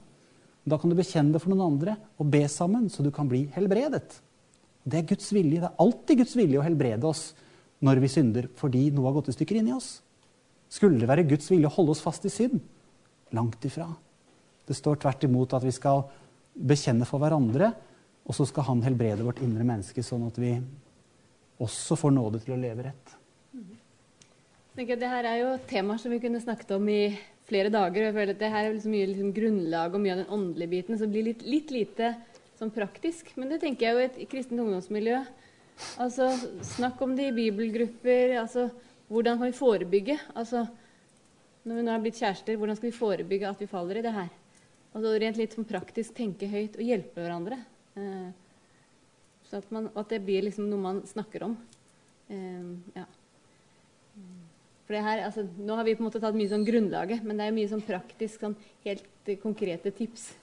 Da kan du bekjenne det for noen andre og be sammen, så du kan bli helbredet. Det er Guds vilje. Det er alltid Guds vilje å helbrede oss når vi synder fordi noe har gått i stykker inni oss. Skulle det være Guds vilje å holde oss fast i synd? Langt ifra. Det står tvert imot at vi skal bekjenne for hverandre og så skal han helbrede vårt indre menneske, sånn at vi også får nåde til å leve rett. Dette her er jo temaer som vi kunne snakket om i flere dager. og jeg føler at det her er liksom mye liksom grunnlag og mye av den åndelige biten som blir litt, litt lite sånn praktisk. Men det tenker jeg jo i et kristent ungdomsmiljø. Altså, Snakk om det i bibelgrupper. altså, Hvordan kan vi forebygge? Altså, Når vi nå har blitt kjærester, hvordan skal vi forebygge at vi faller i det her? Altså Rent litt sånn praktisk tenke høyt og hjelpe hverandre. Eh, så at, man, at, det blir liksom noe man snakker om. Eh, ja. For det her, altså, nå har vi på en måte tatt mye sånn grunnlaget, men det er mye sånn praktisk, sånn helt konkrete tips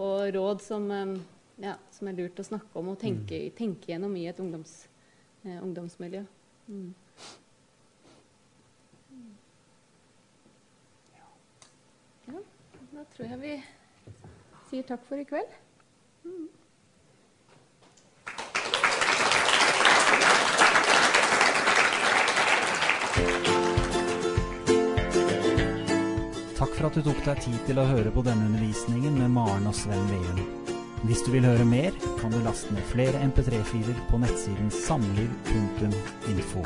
og råd som, eh, ja, som, er lurt å snakke om og tenke, mm. tenke gjennom i et ungdoms, eh, ungdomsmiljø. Mm. Ja, da tror jeg vi sier takk for i kveld. Mm. Takk for at du tok deg tid til å høre på denne undervisningen med Maren og Sven Veum. Hvis du vil høre mer, kan du laste ned flere MP3-filer på nettsiden samliv.info.